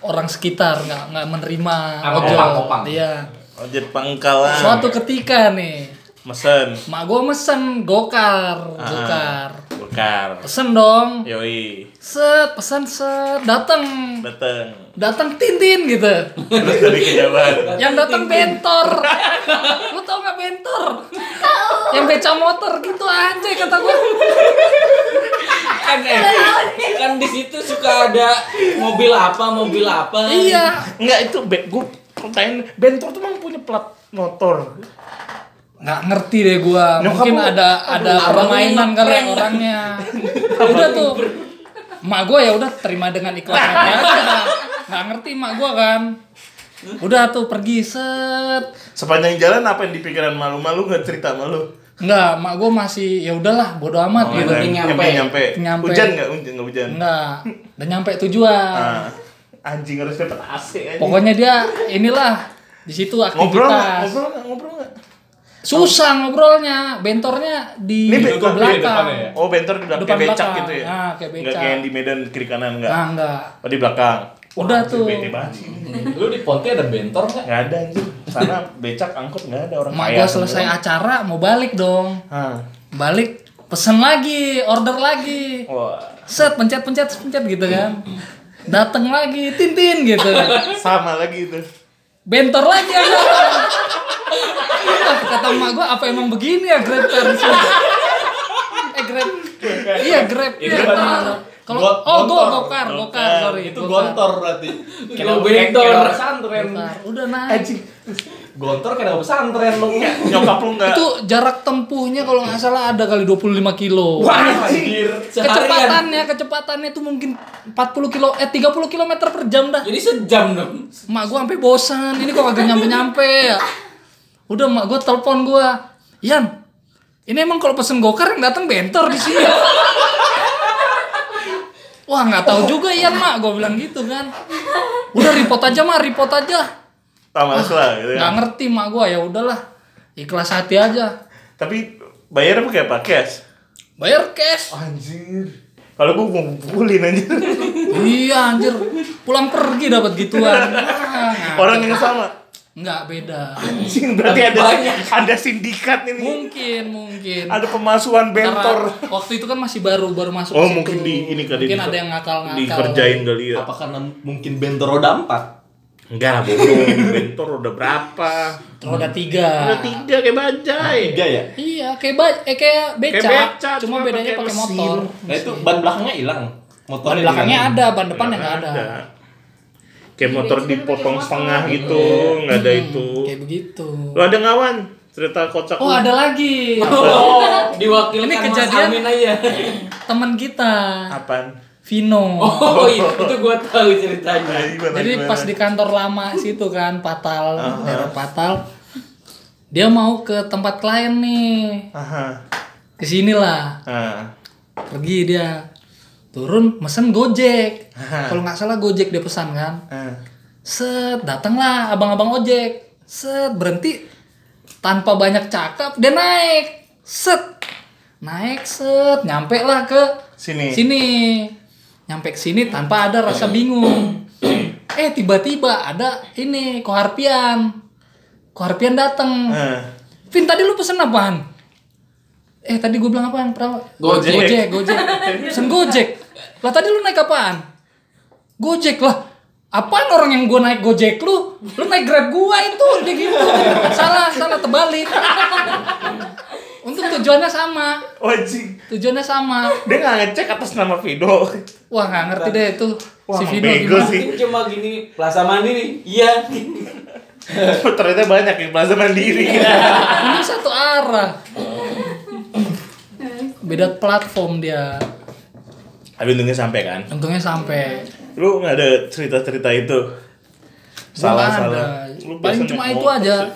orang sekitar, nggak nggak menerima ojol. Iya. ojek pangkalan. Suatu ketika nih, Mesen. emak gua mesen gokar, Ah. gokar. Bukar. Pesen dong. Yoi. Set, pesan set, datang. Dateng. Datang Tintin gitu. Terus dari kejauhan. Yang datang bentor. Lu tau gak bentor? Yang beca motor gitu anjay kata gua. Kan eh, kan di situ suka ada mobil apa, mobil apa. Iya. Enggak itu be gue pertanyaan bentor tuh emang punya plat motor. Nggak ngerti deh gua. Nyokap Mungkin ada ada abang permainan lu kali orangnya. udah tuh. Mak gua ya udah terima dengan ikhlas aja. Nggak ngerti mak gua kan. Udah tuh pergi set. Sepanjang jalan apa yang di pikiran malu-malu nggak cerita malu? Enggak, mak gua masih ya udahlah bodo amat gitu. penting nyampe. nyampe. nyampe. Nyampe. Hujan nggak? Hujan nggak hujan. Enggak. Dan nyampe tujuan. Ah, anjing harus dapat AC anjing. Pokoknya dia inilah di situ ngobrol aktivitas. Ngobrol? Ngobrol nggak? Susah ngobrolnya, bentornya di Ini bentor di belakang. depannya ya? Oh bentor di belakang Depan kayak becak belakang. gitu ya? Ah, kayak Nggak becak. kayak yang di Medan kiri kanan nggak? Nah, enggak. Oh di belakang. Udah Wah, tuh. Bete banget sih. Lu di Ponti ada bentor nggak? Nggak ada anjir. Sana becak angkot nggak ada orang kaya. selesai semua. acara mau balik dong. Hah. Balik pesen lagi, order lagi. Wah, Set pencet-pencet pencet gitu kan. Dateng lagi, tintin gitu. sama lagi itu. Bentor lagi. Ah, Kata emak gua apa emang begini ya Grab car sini? Eh Grab. Iya Grab. Iya, benar. Kalau oh go gontor. gokar, gokar, Gokar. sorry. Itu gontor berarti. Kalau bentor. pesantren. Udah naik. Anjing. Gontor kayak pesantren lu. Nyokap lu nggak Itu jarak tempuhnya kalau nggak salah ada kali 25 kilo. Wah, anjir. Kecepatannya, kecepatannya itu mungkin 40 kilo, eh 30 km per jam dah. Jadi sejam dong. Mak gua sampai bosan, ini kok agak nyampe-nyampe ya. Udah mak gua telepon gua, Yan, ini emang kalau pesen gokar yang datang bentor di sini. Wah nggak tahu juga Yan mak, gua bilang gitu kan. Udah report aja mak, report aja. tak males lah gitu Nggak ya. ngerti mak gua ya udahlah, ikhlas hati aja. Tapi bayar pakai apa? Cash? Bayar cash. Anjir. Kalau gua mau pukulin anjir. iya anjir, pulang pergi dapat gituan. Wah, Orang yang sama. Nggak beda. Anjing berarti ada ada sindikat ini. Mungkin, mungkin. Ada pemasuhan bentor. Karena waktu itu kan masih baru baru masuk Oh, situ. mungkin di- ini kali mungkin di- ada yang ngakal-ngakal Dikerjain kali ya. Apa karena mungkin bentor roda empat? Enggak lah bodoh. bentor udah berapa? roda tiga Udah tiga kayak bajai. Tiga ya? iya kayak ba eh kayak beca, Kayak beca, cuma cuma bedanya pakai motor Nah itu ban belakangnya hilang. ban Motornya belakangnya ada ban depannya nggak ada. Kayak motor dipotong setengah gitu, nggak ada itu. kayak begitu Lo ada ngawan? Cerita kocak oh lu. ada lagi Oh, diwakilkan Ini kejadian- Amin aja. teman kita Apaan? Vino Oh, iya, itu gua tahu ceritanya. Gimana, jadi gimana? pas di kantor lama situ kan Patal daerah Patal dia mau ke tempat klien nih Aha. ke sinilah Ah. pergi dia turun mesen gojek. Kalau nggak salah gojek dia pesan kan. Ah. set datanglah abang-abang ojek set berhenti. Tanpa banyak cakap dia naik. Set. Naik set. Nyampe lah ke Sini. sini. Nyampe ke sini tanpa ada rasa bingung. Eh tiba-tiba ada ini koharpian. Koharpian datang Ah. Vin tadi lu pesen apaan? Eh tadi gue bilang apaan? Pra? Gojek. gojek gojek. Pesen gojek lah tadi lu naik apaan gojek lah apaan orang yang gue naik gojek lu lu naik grab gua itu dia gitu salah salah terbalik untuk tujuannya sama Wajib. tujuannya sama Dia nggak ngecek atas nama Vido. wah nggak ngerti deh itu Wah, si Vino bego gimana sih. Cuma gini, Plaza Mandi nih. Iya. Ternyata banyak yang Plaza Mandiri. ini satu arah beda platform dia Tapi untungnya sampai kan. untungnya sampai Lu nggak ada cerita-cerita itu? Gua Salah. Lu paling biasanya cuma itu aja sih.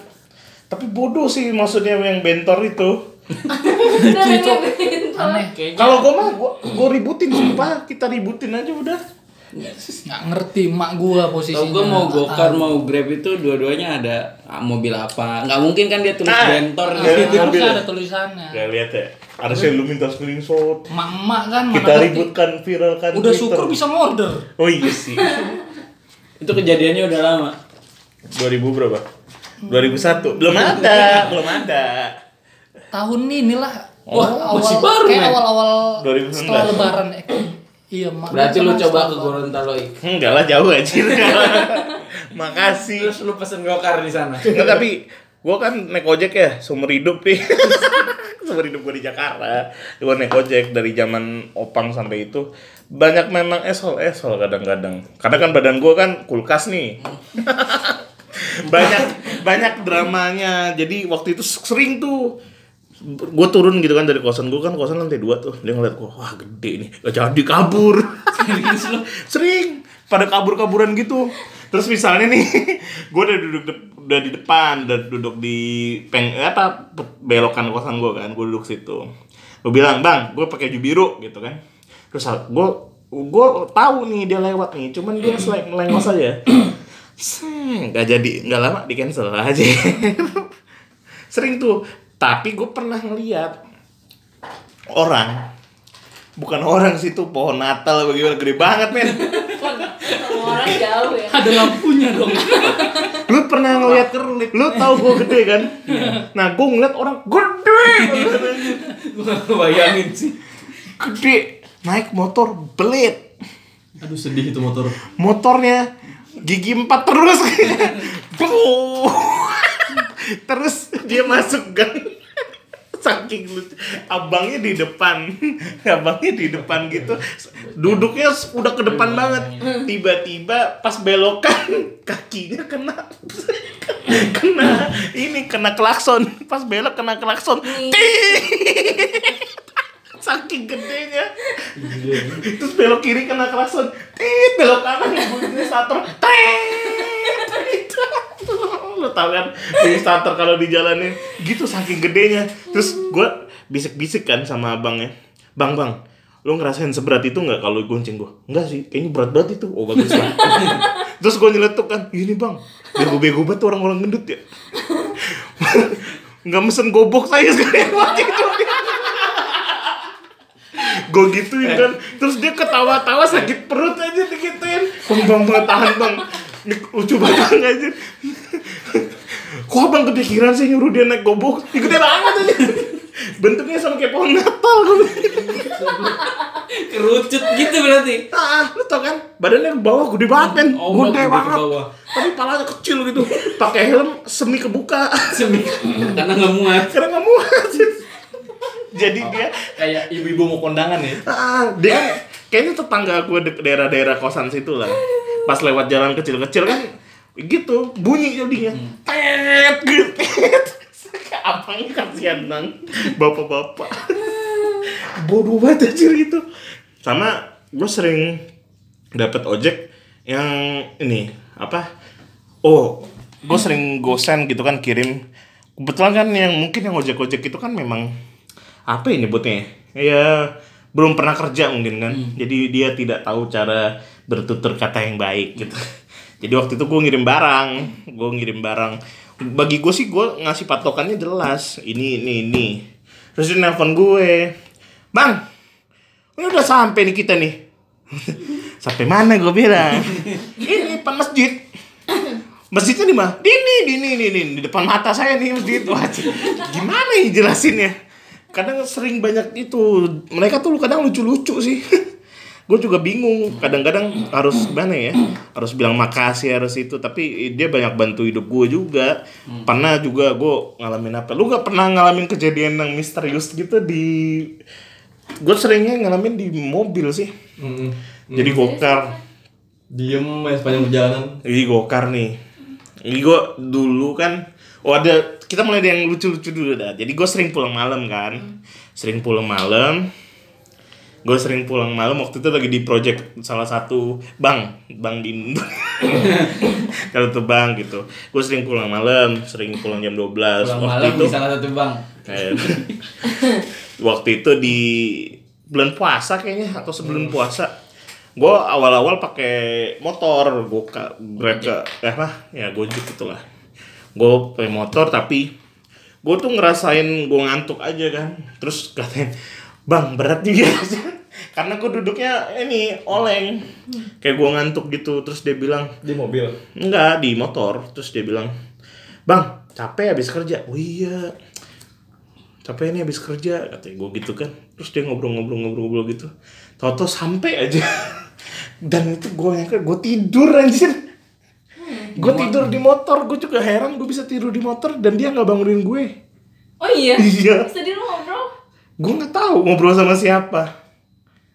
Tapi bodoh sih maksudnya yang bentor itu. itu itu aneh Kalau gua mah gua, gua ributin sumpah, kita ributin aja udah. nggak ngerti mak gua posisinya Tau gue mau gokar mau grab itu dua-duanya ada ah, mobil apa? Nggak mungkin kan dia tulis Nah, bentor gitu. harusnya ada tulisannya Gak lihat ya. Harusnya lu minta screenshot. emak-emak kan mana Kita ributkan viralkan udah Twitter. syukur bisa ngorder Oh iya sih. Itu kejadiannya udah lama. 2000 berapa? 2001. Belum ada, belum ada. tahun ini lah Wah, awal, masih baru, kayak awal-awal 2019. setelah lebaran eh, iya mak Berarti lu coba ke. Gorontalo Ik. Enggak lah jauh aja. Makasih. Terus lu pesen gokar di sana. Nggak, tapi gue kan naik ojek ya seumur hidup nih seumur hidup gue di Jakarta gue naik ojek dari zaman opang sampai itu. Banyak memang esol esol kadang-kadang. Karena kan badan gue kan kulkas nih. Banyak banyak dramanya. Jadi waktu itu sering tuh. Gue turun gitu kan dari kosan gue kan kosan lantai dua tuh. Dia ngeliat gue wah gede nih. Gak jadi kabur. Sering. Pada kabur-kaburan gitu terus misalnya nih gue udah duduk dep- udah di depan udah duduk di peng apa belokan kosan gue kan gue duduk situ. Gue bilang bang gue pakai baju biru gitu kan. Terus gue gue tahu nih dia lewat nih cuman dia selain melengos aja. Nggak jadi nggak lama di cancel aja. Sering tuh tapi gue pernah ngeliat orang bukan orang sih tuh pohon Natal bagaimana gede banget men. Semua orang jauh ya. ada lampunya dong. Lu pernah ngeliat lu tahu gue gede kan? Nah gue ngeliat orang gede. Bayangin sih. gede. Naik motor blade Aduh sedih itu motor. motornya gigi empat terus. Terus dia masuk gang saking lucu abangnya di depan. Abangnya di depan gitu. Duduknya udah ke depan banget. Tiba-tiba pas belokan kakinya kena. Kena ini kena klakson. Pas belok kena klakson. Saking gedenya. Terus belok kiri kena klakson. Tit belok kanan bunyi starter tit lo tau kan bunyi starter kalau di jalanin gitu saking gedenya. Terus gue bisik-bisik kan sama abangnya. Bang bang lo ngerasain seberat itu nggak kalau gonceng gue enggak sih kayaknya berat banget itu. Oh bagus lah. Terus gue nyeletuk kan ini bang bego-bego banget orang-orang gendut ya. Nggak mesen gobok saya sekali waktu itu. Gue gituin kan. Terus dia ketawa-tawa sakit perut aja digituin. Bang bang bang tahan bang lucu banget aja kok abang kepikiran sih nyuruh dia naik gobok gede banget aja bentuknya sama kayak pohon natal gue Kerucut gitu berarti. Ah, lu tau kan? Badannya ke bawah gede banget kan? Oh, gede banget. bawah. Tapi palanya kecil gitu. Pakai helm semi kebuka. Semi. Karena nggak muat. Karena nggak muat. Jadi dia Kayak ibu-ibu mau kondangan ya. ah, dia kan kayaknya tetangga gue di daerah-daerah kosan situ lah. Pas lewat jalan kecil-kecil kan gitu bunyi jadinya. Tet gitu. Abangnya kasihan bang, bapak-bapak. Bodoh banget anjir gitu. Sama gue sering dapat ojek yang ini apa? Oh, gue sering gosen gitu kan kirim. Kebetulan kan yang mungkin yang ojek-ojek itu kan memang apa ya nyebutnya? Ya belum pernah kerja mungkin kan. Jadi dia tidak tahu cara bertutur kata yang baik gitu. Jadi waktu itu gue ngirim barang, gue ngirim barang. Bagi gue sih gue ngasih patokannya jelas. Ini ini ini. Terus dia nelfon gue, bang, ini udah sampai nih kita nih. sampai mana gue bilang? ini depan masjid. Masjidnya di mana? Di ini, di ini, di ini, di depan mata saya nih masjid. Wah, gimana ya jelasinnya? Kadang sering banyak itu. Mereka tuh kadang lucu-lucu sih. gue juga bingung. Kadang-kadang harus gimana ya? Harus bilang makasih harus itu. Tapi dia banyak bantu hidup gue juga. Pernah juga gue ngalamin apa? Lu gak pernah ngalamin kejadian yang misterius gitu di? Gue seringnya ngalamin di mobil sih. Mm. Jadi gokar. Diem sepanjang perjalanan. Ini gokar nih. Ini gue dulu kan, oh ada kita mulai dari yang lucu-lucu dulu dah. Jadi gue sering pulang malam kan, sering pulang malam. Gue sering pulang malam waktu itu lagi di project salah satu bank, bank di. Kalau tuh bank gitu. Gue sering pulang malam, sering pulang jam 12 Pulang waktu malam itu. di salah satu bank. Eh, waktu itu di bulan puasa kayaknya atau sebelum puasa gue awal-awal pakai motor gue grab ke eh apa ya gojek itulah gue pakai motor tapi gue tuh ngerasain gue ngantuk aja kan terus katanya bang berat juga karena gue duduknya ini oleng kayak gue ngantuk gitu terus dia bilang Di mobil. Enggak, di motor. Terus dia bilang, Bang, capek habis kerja. Oh iya, capek nih habis kerja. Katanya gue gitu kan. Terus dia ngobrol-ngobrol-ngobrol gitu. Toto sampai aja. Dan itu gue yang gue tidur anjir. Gue tidur di motor. Gue juga heran gue bisa tidur di motor dan dia nggak bangunin gue. Oh iya. Iya. Sedih lu ngobrol. Gue nggak tahu ngobrol sama siapa.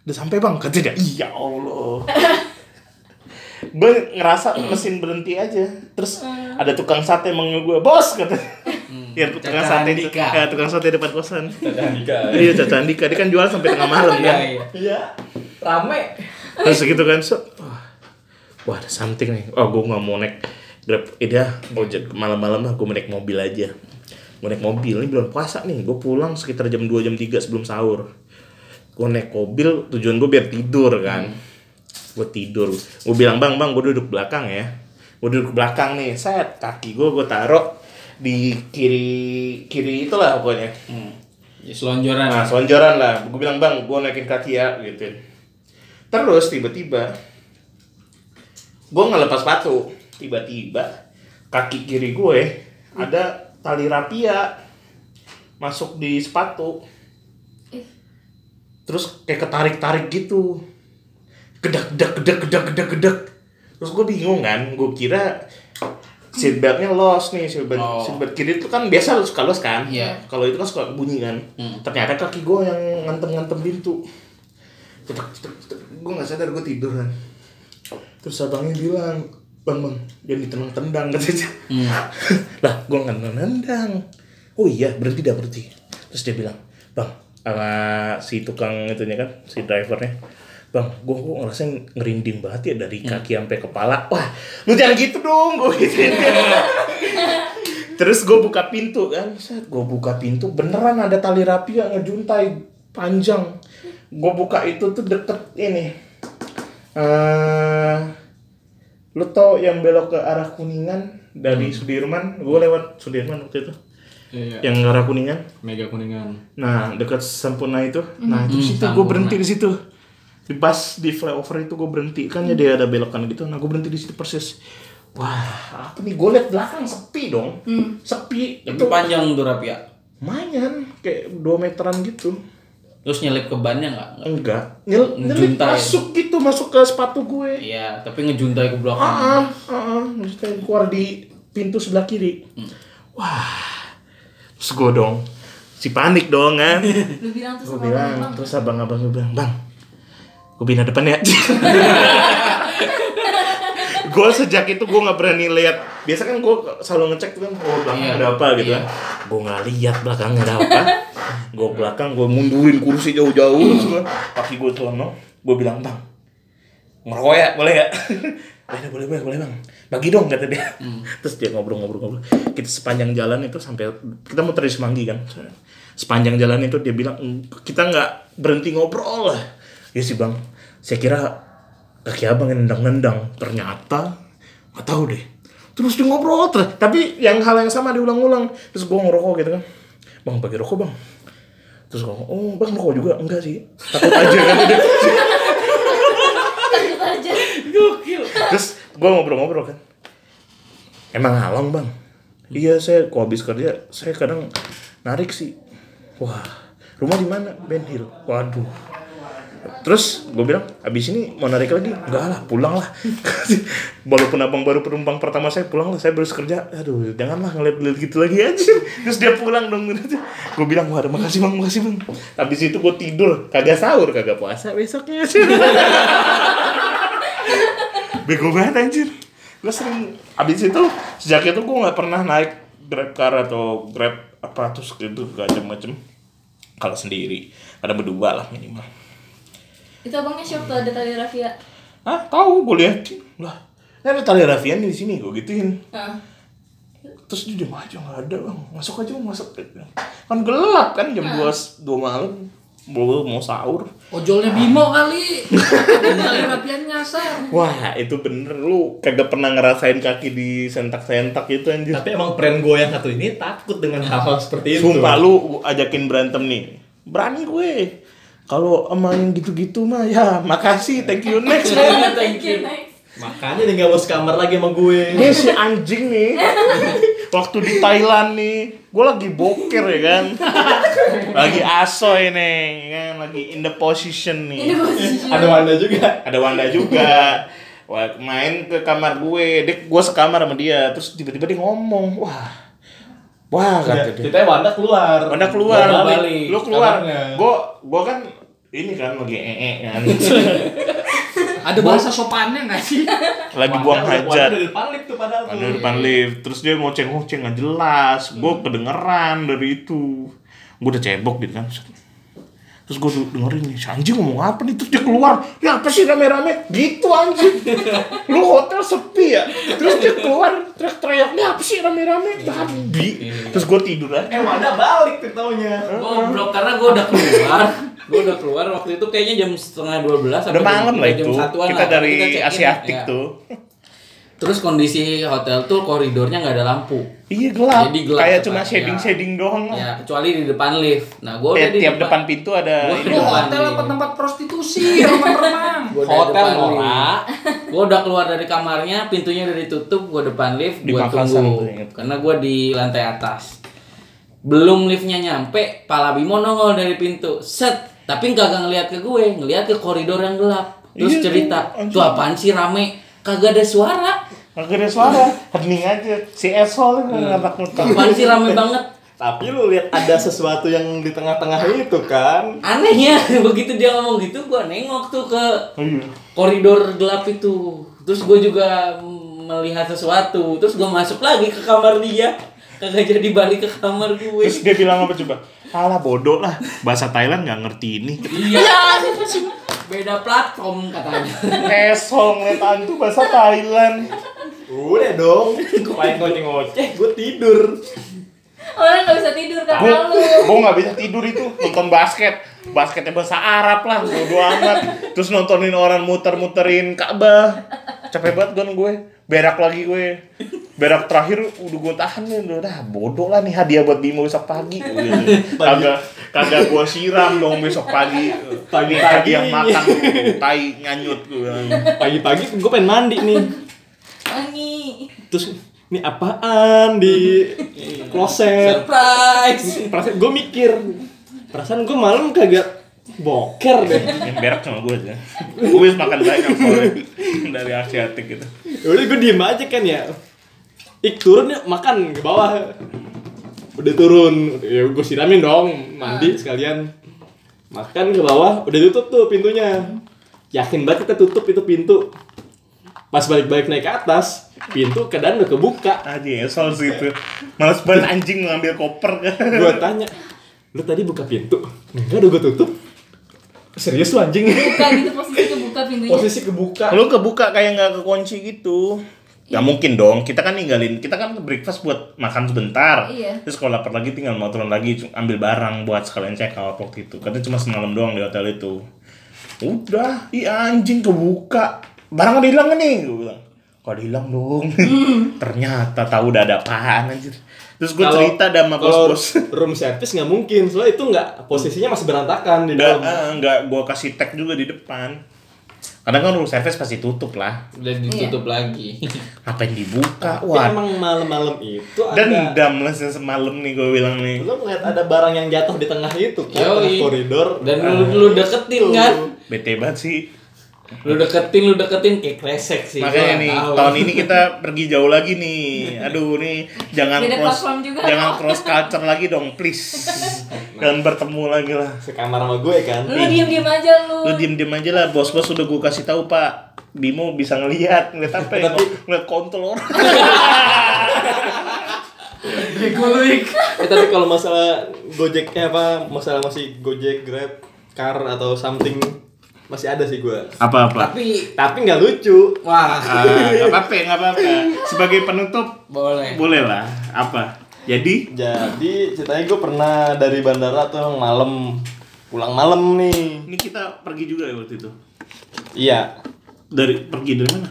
Udah sampai bang, kata dia. Iya Allah. gue ngerasa mesin berhenti aja. Terus ada tukang sate manggil gue, bos kata. Ya tukang Caca sate itu. Ya tukang sate depan kosan. Andika. Iya Caca Andika, dia kan jual sampai tengah malam Iya, kan. iya. Iya. Rame. Terus gitu kan, so, wah, wah ada something nih. Oh gue nggak mau naik grab, eh dah, ojek malam-malam lah gue naik mobil aja. Gue naik mobil, ini bulan puasa nih, gue pulang sekitar jam 2 jam 3 sebelum sahur. Gue naik mobil, tujuan gue biar tidur kan. Gue tidur, gue bilang bang bang gue duduk belakang ya. Gue duduk belakang nih, set kaki gue gue taruh di kiri kiri itulah pokoknya. Ya, selonjoran. Nah, selonjoran lah. Gue bilang, bang, gue naikin kaki ya, gitu. Terus tiba-tiba, gue ngelepas sepatu. Tiba-tiba, kaki kiri gue ada tali rapia masuk di sepatu. Terus kayak ketarik-tarik gitu. Gedak, gedak, gedak, gedak, gedak, gedak. Terus gue bingung kan, gue kira seatbeltnya los nih, seatbelt, Oh. seatbelt kiri itu kan biasa suka los kan. Iya. Kalau itu kan suka bunyi kan. Hmm. Ternyata kaki gue yang ngantem-ngantem pintu. Cetek, cetek, cetek. Gue gak sadar gue tidur kan. Terus abangnya bilang, bang bang jangan ditendang-tendang katanya Hmm. lah gue nggak nendang oh iya berhenti dah berhenti. Terus dia bilang bang sama si tukang itunya kan si drivernya bang gue kok ngerasain ngerinding banget ya dari kaki sampai kepala. Wah lu jangan gitu dong gue gituin terus gue buka pintu kan gue buka pintu beneran ada tali rapi yang ngejuntai panjang. Gue buka itu tuh deket ini eh lu tau yang belok ke arah kuningan dari Sudirman? Gue lewat Sudirman waktu itu. Iya. yang ke arah kuningan. Mega kuningan. nah dekat Sempurna itu. Nah itu situ gue berhenti di situ. Di pas di flyover itu gue berhenti. Kan jadi ada belokan gitu. Nah gue berhenti di situ persis. Wah apa nih? Gue liat belakang sepi dong. Sepi. Tapi itu panjang tuh Rapia. lumayan. Kayak 2 meteran gitu Terus nyelip ke bannya nggak? Nggak. enggak. Nyel, nyelip masuk gitu masuk ke sepatu gue. Iya, tapi ngejuntai ke belakang. ah ah ah maksudnya keluar di pintu sebelah kiri. Wah. Terus gue dong. Si panik dong kan? Lu bilang gue sama bilang abang, terus abang-abang gue bilang bang gue pindah depan ya gue sejak itu gue nggak berani lihat. Biasa kan gue selalu ngecek tuh kan oh belakang Iya. ada apa gitu Iya. kan. Gue nggak lihat belakangnya ada apa. Gue belakang gue mundurin kursi jauh-jauh terus gue kaki gue sono gue bilang bang ngerokok ya boleh ya boleh boleh boleh boleh bang. Bagi dong kata dia. Terus dia ngobrol-ngobrol-ngobrol. Kita sepanjang jalan itu sampai kita mau dari Semanggi kan. Sepanjang jalan itu dia bilang "Mm, kita nggak berhenti ngobrol lah. Ya sih bang. Saya kira kaki abang nendang-nendang. Ternyata nggak tahu deh. Terus dia ngobrol terus tapi yang hal yang sama diulang-ulang. Terus gue ngerokok gitu kan. Bang bagi rokok bang. Terus gue oh bang rokok juga? Enggak sih. Takut aja. Kan takut aja. terus gue ngobrol-ngobrol kan. Emang halang bang? Iya saya kok habis kerja saya kadang narik sih. Wah rumah di mana? Ben Hill waduh terus gue bilang abis ini mau narik lagi. Enggak lah pulang lah. Walaupun abang baru penumpang pertama saya pulang lah. Saya baru kerja aduh janganlah ngeliat-ngeliat gitu lagi aja. Terus dia pulang dong. Gue bilang wah makasih bang makasih bang. Abis itu gue tidur. Kagak sahur kagak puasa besoknya. Bego banget anjir. Gue sering abis itu sejak itu gue nggak pernah naik grab car atau grab apa terus gitu macam-macam kalau sendiri. Ada berdua lah minimal Itu abangnya shock tuh ada tali rafia. ah tahu gue liatin lah ini ada tali rafian di sini gue gituin Heeh. terus dia diam aja nggak ada bang masuk aja bang masuk kan gelap kan jam dua dua malam mau mau sahur Ojolnya Bimo kali. Kali rapian nyasar. wah itu bener lu kagak pernah ngerasain kaki di sentak-sentak itu anjir Tapi emang brand gue yang satu ini takut dengan hal-hal seperti itu. Sumpah lu ajakin berantem nih. Berani gue. Kalau sama yang gitu-gitu mah ya makasih, thank you next man. Thank you next. Makanya dia gak mau sekamar lagi sama gue. Ini si anjing nih. Waktu di Thailand nih, gue lagi boker ya kan. Lagi asoy nih, kan lagi in the position nih. Ini posisi. Ada Wanda juga. Ada Wanda juga. Wah, main ke kamar gue, dia gue sekamar sama dia, terus tiba-tiba dia ngomong, wah, wah kata dia. Ceritanya Wanda keluar. Wanda keluar, Gua balik. lu keluar. Gue, gue kan ini kan lagi ee kan, Ada bahasa sopannya nggak sih? lagi Wanda buang Wanda hajat. di depan lift tuh padahal tuh. Ada di depan lift, terus dia ngoceng-ngoceng nggak jelas. Gue kedengeran dari itu. Gue udah cebok gitu kan. Terus gue dengerin nih, si anjing ngomong apa nih? Terus dia keluar, ya apa sih rame-rame? Gitu anjing. Lu hotel sepi ya? Terus dia keluar, teriak-teriak, ini apa sih rame-rame? Babi. Terus gue tidur aja. Eh Wanda balik tuh taunya. Goblok karena gue udah keluar. gue udah keluar waktu itu kayaknya jam setengah 12 Udah sampai malam lah jam itu. Kita dari Asiatic ya. tuh. Terus kondisi hotel tuh koridornya nggak ada lampu. Iya gelap. Jadi gelap Kayak cepat, cuma ya. shading-shading doang lah. Ya, kecuali di depan lift. Nah, gue udah di tiap depan pintu ada Gua ini. depan hotel apa tempat prostitusi, remang-remang. Gua udah Hotel lift. Gue udah keluar dari kamarnya, pintunya udah ditutup, gue depan lift, Di gue tunggu. tuh, inget. Karena gue di lantai atas. Belum liftnya nyampe, Pala Bimo nongol dari pintu. Set, tapi kagak ngeliat ke gue, ngeliat ke koridor yang gelap. Terus Iya, cerita, tuh apaan sih rame? Kagak ada suara. Kagak ada suara, hening aja. Si Esol itu ngatak Apaan sih rame banget? Tapi lu lihat ada sesuatu yang di tengah-tengah itu kan. Anehnya, begitu dia ngomong gitu, gue nengok tuh ke Iya. koridor gelap itu terus gue juga melihat sesuatu terus gue masuk lagi ke kamar dia kagak jadi balik ke kamar gue Terus dia bilang apa coba? Alah bodoh lah, bahasa Thailand nggak ngerti ini. iya beda platform katanya Esong lihat tuh bahasa Thailand. Udah dong, paling ngoceh-ngoceh, gue tidur. Orang nggak bisa tidur Gue karena lu. gue nggak bisa tidur itu nonton basket. Basketnya bahasa Arab lah, bodo amat. Terus nontonin orang muter-muterin Ka'bah. Capek banget kan gue. Berak lagi gue. Berak terakhir udah gue tahan nih udah dah bodoh lah nih hadiah buat Bimo besok pagi. Kagak kagak gue siram dong besok pagi. Pagi Pagi-pagi. yang makan tai nganyut gue. Pagi-pagi gue pengen mandi nih. Wangi. Terus ini apaan di kloset? surprise Perasaan gue mikir, perasaan gue malam kagak boker deh. Yang berak cuma gue aja. Gue bisa makan banyak dari Asiatik gitu. Ya Udah gue diem aja kan ya. Ik turun yuk makan ke bawah. Udah turun, ya gue siramin dong, mandi sekalian. Makan ke bawah, udah tutup tuh pintunya. Yakin banget kita tutup itu pintu. Pas balik-balik naik ke atas, pintu keadaan udah kebuka. Aja esol sih itu. Males banget anjing ngambil koper kan. Gue tanya, lu tadi buka pintu? Enggak udah gue tutup. Serius lu anjing? Buka gitu posisi kebuka pintunya. Posisi kebuka. Lu kebuka kayak nggak kekunci gitu. Gak mungkin dong, kita kan ninggalin, kita kan breakfast buat makan sebentar Iya. Terus kalau lapar lagi tinggal mau turun lagi ambil barang buat sekalian check out waktu itu Karena cuma semalam doang di hotel itu Udah, iya anjing kebuka Barang ada hilang nggak nih? Gue bilang Kok ada hilang dong? Ternyata tahu udah ada apaan anjir. Terus gue Kalau- cerita ada sama kalau bos-bos. room service nggak mungkin, soalnya itu nggak posisinya masih berantakan di dalam. ah, nggak gue kasih tag juga di depan. Karena kan room service pasti tutup lah. Udah ditutup lagi. Ngapain dibuka? Tapi Wah, emang malam-malam itu ada dendam lah semalam nih gue bilang nih. Lu ngeliat ada barang yang jatuh di tengah itu kan tengah koridor. Dan lu, lu deketin kan? Bete banget sih lu deketin lu deketin kayak kresek sih makanya nih tahu. tahun ini kita pergi jauh lagi nih. Aduh nih jangan Beda cross platform juga. jangan dong. cross culture lagi dong please. Dan bertemu lagi lah. Sekamar sama gue kan? Lu diem-diem aja lu. lu diem diem aja lah bos bos udah gue kasih tahu pak. Bimo bisa ngelihat ngeliat apa ya? Ngeliat kontol orang. Eh, tapi kalau masalah gojeknya apa? Masalah masih gojek grab car atau something masih ada sih gue apa apa? Tapi tapi nggak lucu. Wah. Nggak apa apa nggak apa apa sebagai penutup boleh. boleh lah apa? Jadi? Jadi ceritanya gue pernah dari bandara tuh malam pulang malam nih. Ini kita pergi juga ya waktu itu? Iya. Dari pergi dari mana?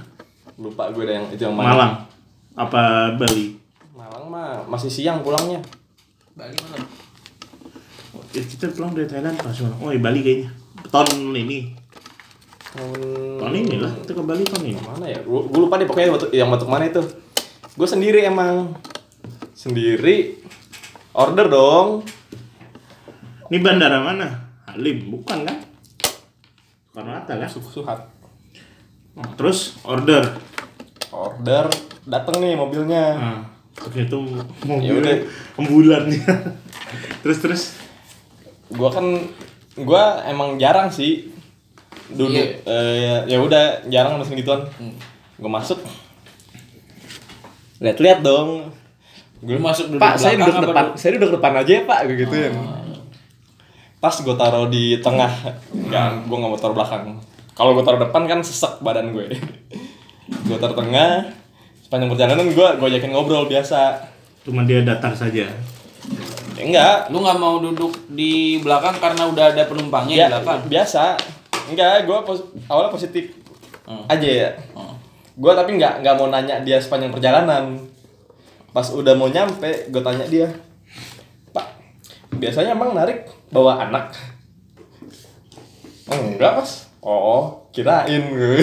Lupa gue deh yang itu yang mana. Malang. Apa Bali? Malang mah masih siang pulangnya. Bali mana? Ya, kita pulang dari Thailand pas Malang. Oh, di Bali kayaknya. Tahun ini. Hmm, Tahun ini lah. Kita ke Bali tahun ini. mana ya gue lupa deh pokoknya yang waktu mana itu gue sendiri emang sendiri order dong Ini bandara mana? Halim, bukan kan? Soekarno Hatta kan? suhat Terus order. order dateng nih mobilnya Nah, oke itu mau Ya udah. ambulan terus terus gue kan gue emang jarang sih duduk. Iya. eh, ya udah jarang mesen gituan. Gue masuk. Lihat-lihat dong. Gue masuk duduk pak saya duduk depan duduk- saya duduk depan aja ya pak gue gituin pas gue taruh di tengah kan gue nggak mau taruh belakang. Kalau gue taruh depan kan sesek badan gue gue taruh tengah sepanjang perjalanan gue gue yakin ngobrol biasa. Cuma dia datar saja. ya, enggak. Lu nggak mau duduk di belakang karena udah ada penumpangnya ya di belakang? biasa enggak gue pos awalnya positif Hmm. aja ya. Oh. gue tapi nggak nggak mau nanya dia sepanjang perjalanan. Pas udah mau nyampe gue tanya dia pak biasanya emang narik bawa anak? Enggak mas. Oh kirain. Gue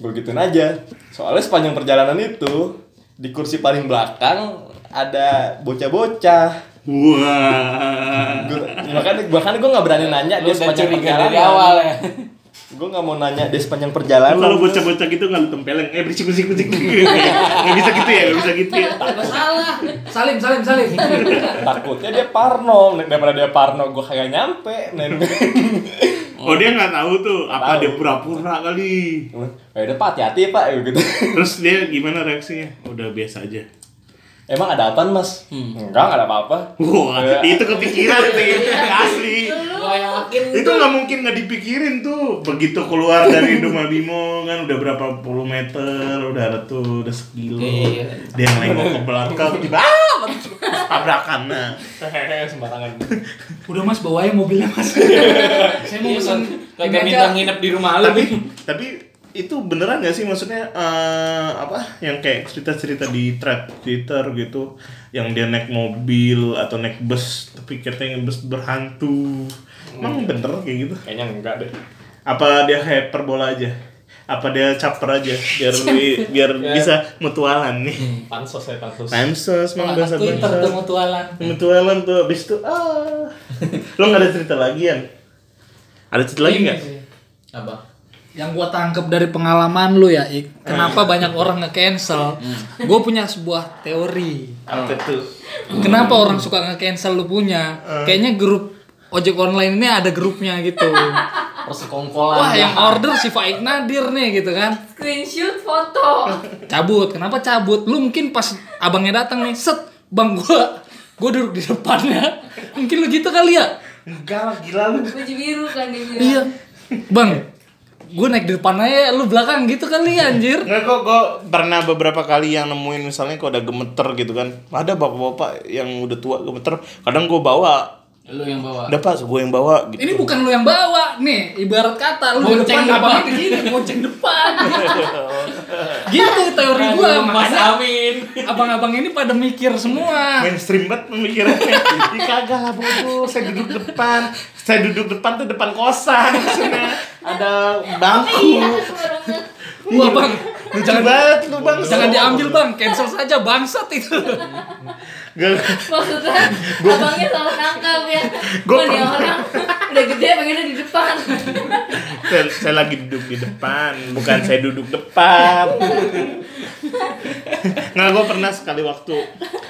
gue gituin aja. Soalnya sepanjang perjalanan itu di kursi paling belakang ada bocah-bocah Wah. Gua- makanya makanya gue nggak berani nanya lu dia sepanjang perjalanan dari awal ya gue nggak mau nanya dia sepanjang Lu perjalanan kalau bocah-bocah gitu nggak lu tempeleng, eh berisik berisik berisik. Nggak bisa gitu ya, nggak bisa gitu ya. Salah. Salim, salim, salim. takutnya dia parno daripada dia parno gue kagak nyampe Oh dia nggak tahu tuh apa Tahu. dia pura-pura kali. Ya udah Pak, hati-hati Pak gitu. Terus dia gimana reaksinya? Udah biasa aja. Emang ada apaan Mas? Enggak, enggak ada apa-apa. Wah, itu kepikiran sih, asli. Gua yakin Itu nggak mungkin nggak dipikirin tuh. Begitu keluar dari Duma Bimo kan udah berapa puluh meter, udah ada tuh, udah sekilo. Iya. Dia nengok ke belakang, tiba ah, tabrakan nah. Sembarangan. Udah mas bawain mobilnya mas. Saya mau Iya, ini Kagak aja. minta nginep di rumah lu. Tapi tapi itu beneran gak sih? Maksudnya eh, apa? Yang kayak cerita-cerita di thread Twitter gitu. Yang dia naik mobil atau naik bus tapi katanya bus berhantu. Emang bener kayak gitu? Kayaknya enggak deh. apa dia hyperbola aja? Apa dia caper aja? Biar biar bisa mutualan nih. Pansos ya, pansos. pansos mang Anak bahasa Twitter tuh mutualan. mutualan tuh abis itu ah. Lo nggak ada cerita lagi kan ada cerita lagi nggak. Apa? Yang gua tangkep dari pengalaman lu ya, Ik. Kenapa banyak orang nge-cancel? Gue punya sebuah teori. apa tuh Kenapa orang suka nge-cancel lu punya? Kayaknya grup ojek online ini ada grupnya gitu. Persekongkolan. Wah, yang order si Faik Nadir nih gitu kan. Screenshot foto. Cabut. Kenapa cabut? Lu mungkin pas abangnya datang nih, set, Bang gua gua duduk di depannya. Mungkin lu gitu kali ya? enggak lah gila lu Baju biru kan dia bilang. Iya. Bang, gue naik di depan aja, lu belakang gitu kali anjir. Nggak kok, gue pernah beberapa kali yang nemuin misalnya kok udah gemeter gitu kan Ada bapak-bapak yang udah tua gemeter Kadang gue bawa Lu yang bawa. Udah pas, gue yang bawa gitu Ini bukan lu yang bawa, nih ibarat kata lu Bonceng depan begini, bonceng depan. gitu teori gua, Mas Amin. abang-abang ini pada mikir semua. Mainstream banget pemikirannya Ih kagak lah bodoh, saya duduk depan Saya duduk depan tuh depan kosan maksudnya Ada bangku Iya. Wah bang, Lucu jangan banget lu bang jangan diambil bang, cancel saja bangsat itu. Gak, Maksudnya abangnya salah tangkap ya. Gua Gua nih pernah- orang udah gede pengennya di depan. saya, saya lagi duduk di depan, bukan saya duduk depan Nggak, gue pernah sekali waktu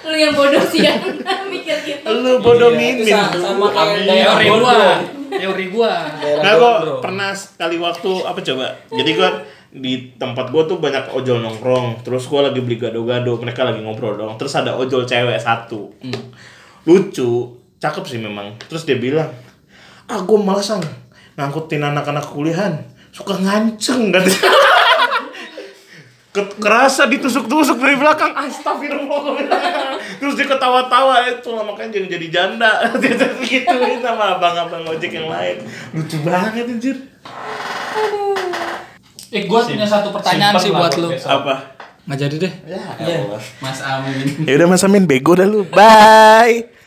Lu yang bodoh sih yang mikir gitu. Lu bodoh Iya, mimin sama kayak Teori gua, teori gua. Nah, gue pernah sekali waktu apa coba? Jadi gue di tempat gue tuh banyak ojol nongkrong. Terus gue lagi beli gado-gado, mereka lagi ngobrol dong. Terus ada ojol cewek satu, lucu, cakep sih memang. Terus dia bilang, ah gue malasan ngangkutin anak-anak kuliahan, suka nganceng. Ke- kerasa ditusuk-tusuk dari belakang. Astagfirullah terus dia ketawa-tawa itu lah makanya jangan jadi janda. Dia gituin sama abang-abang ojek yang lain. Lucu banget anjir Eh gua punya satu pertanyaan sih buat lu. apa? Nggak jadi deh. ya Iya, Mas Amin. ya udah mas Amin bego dah lu. Bye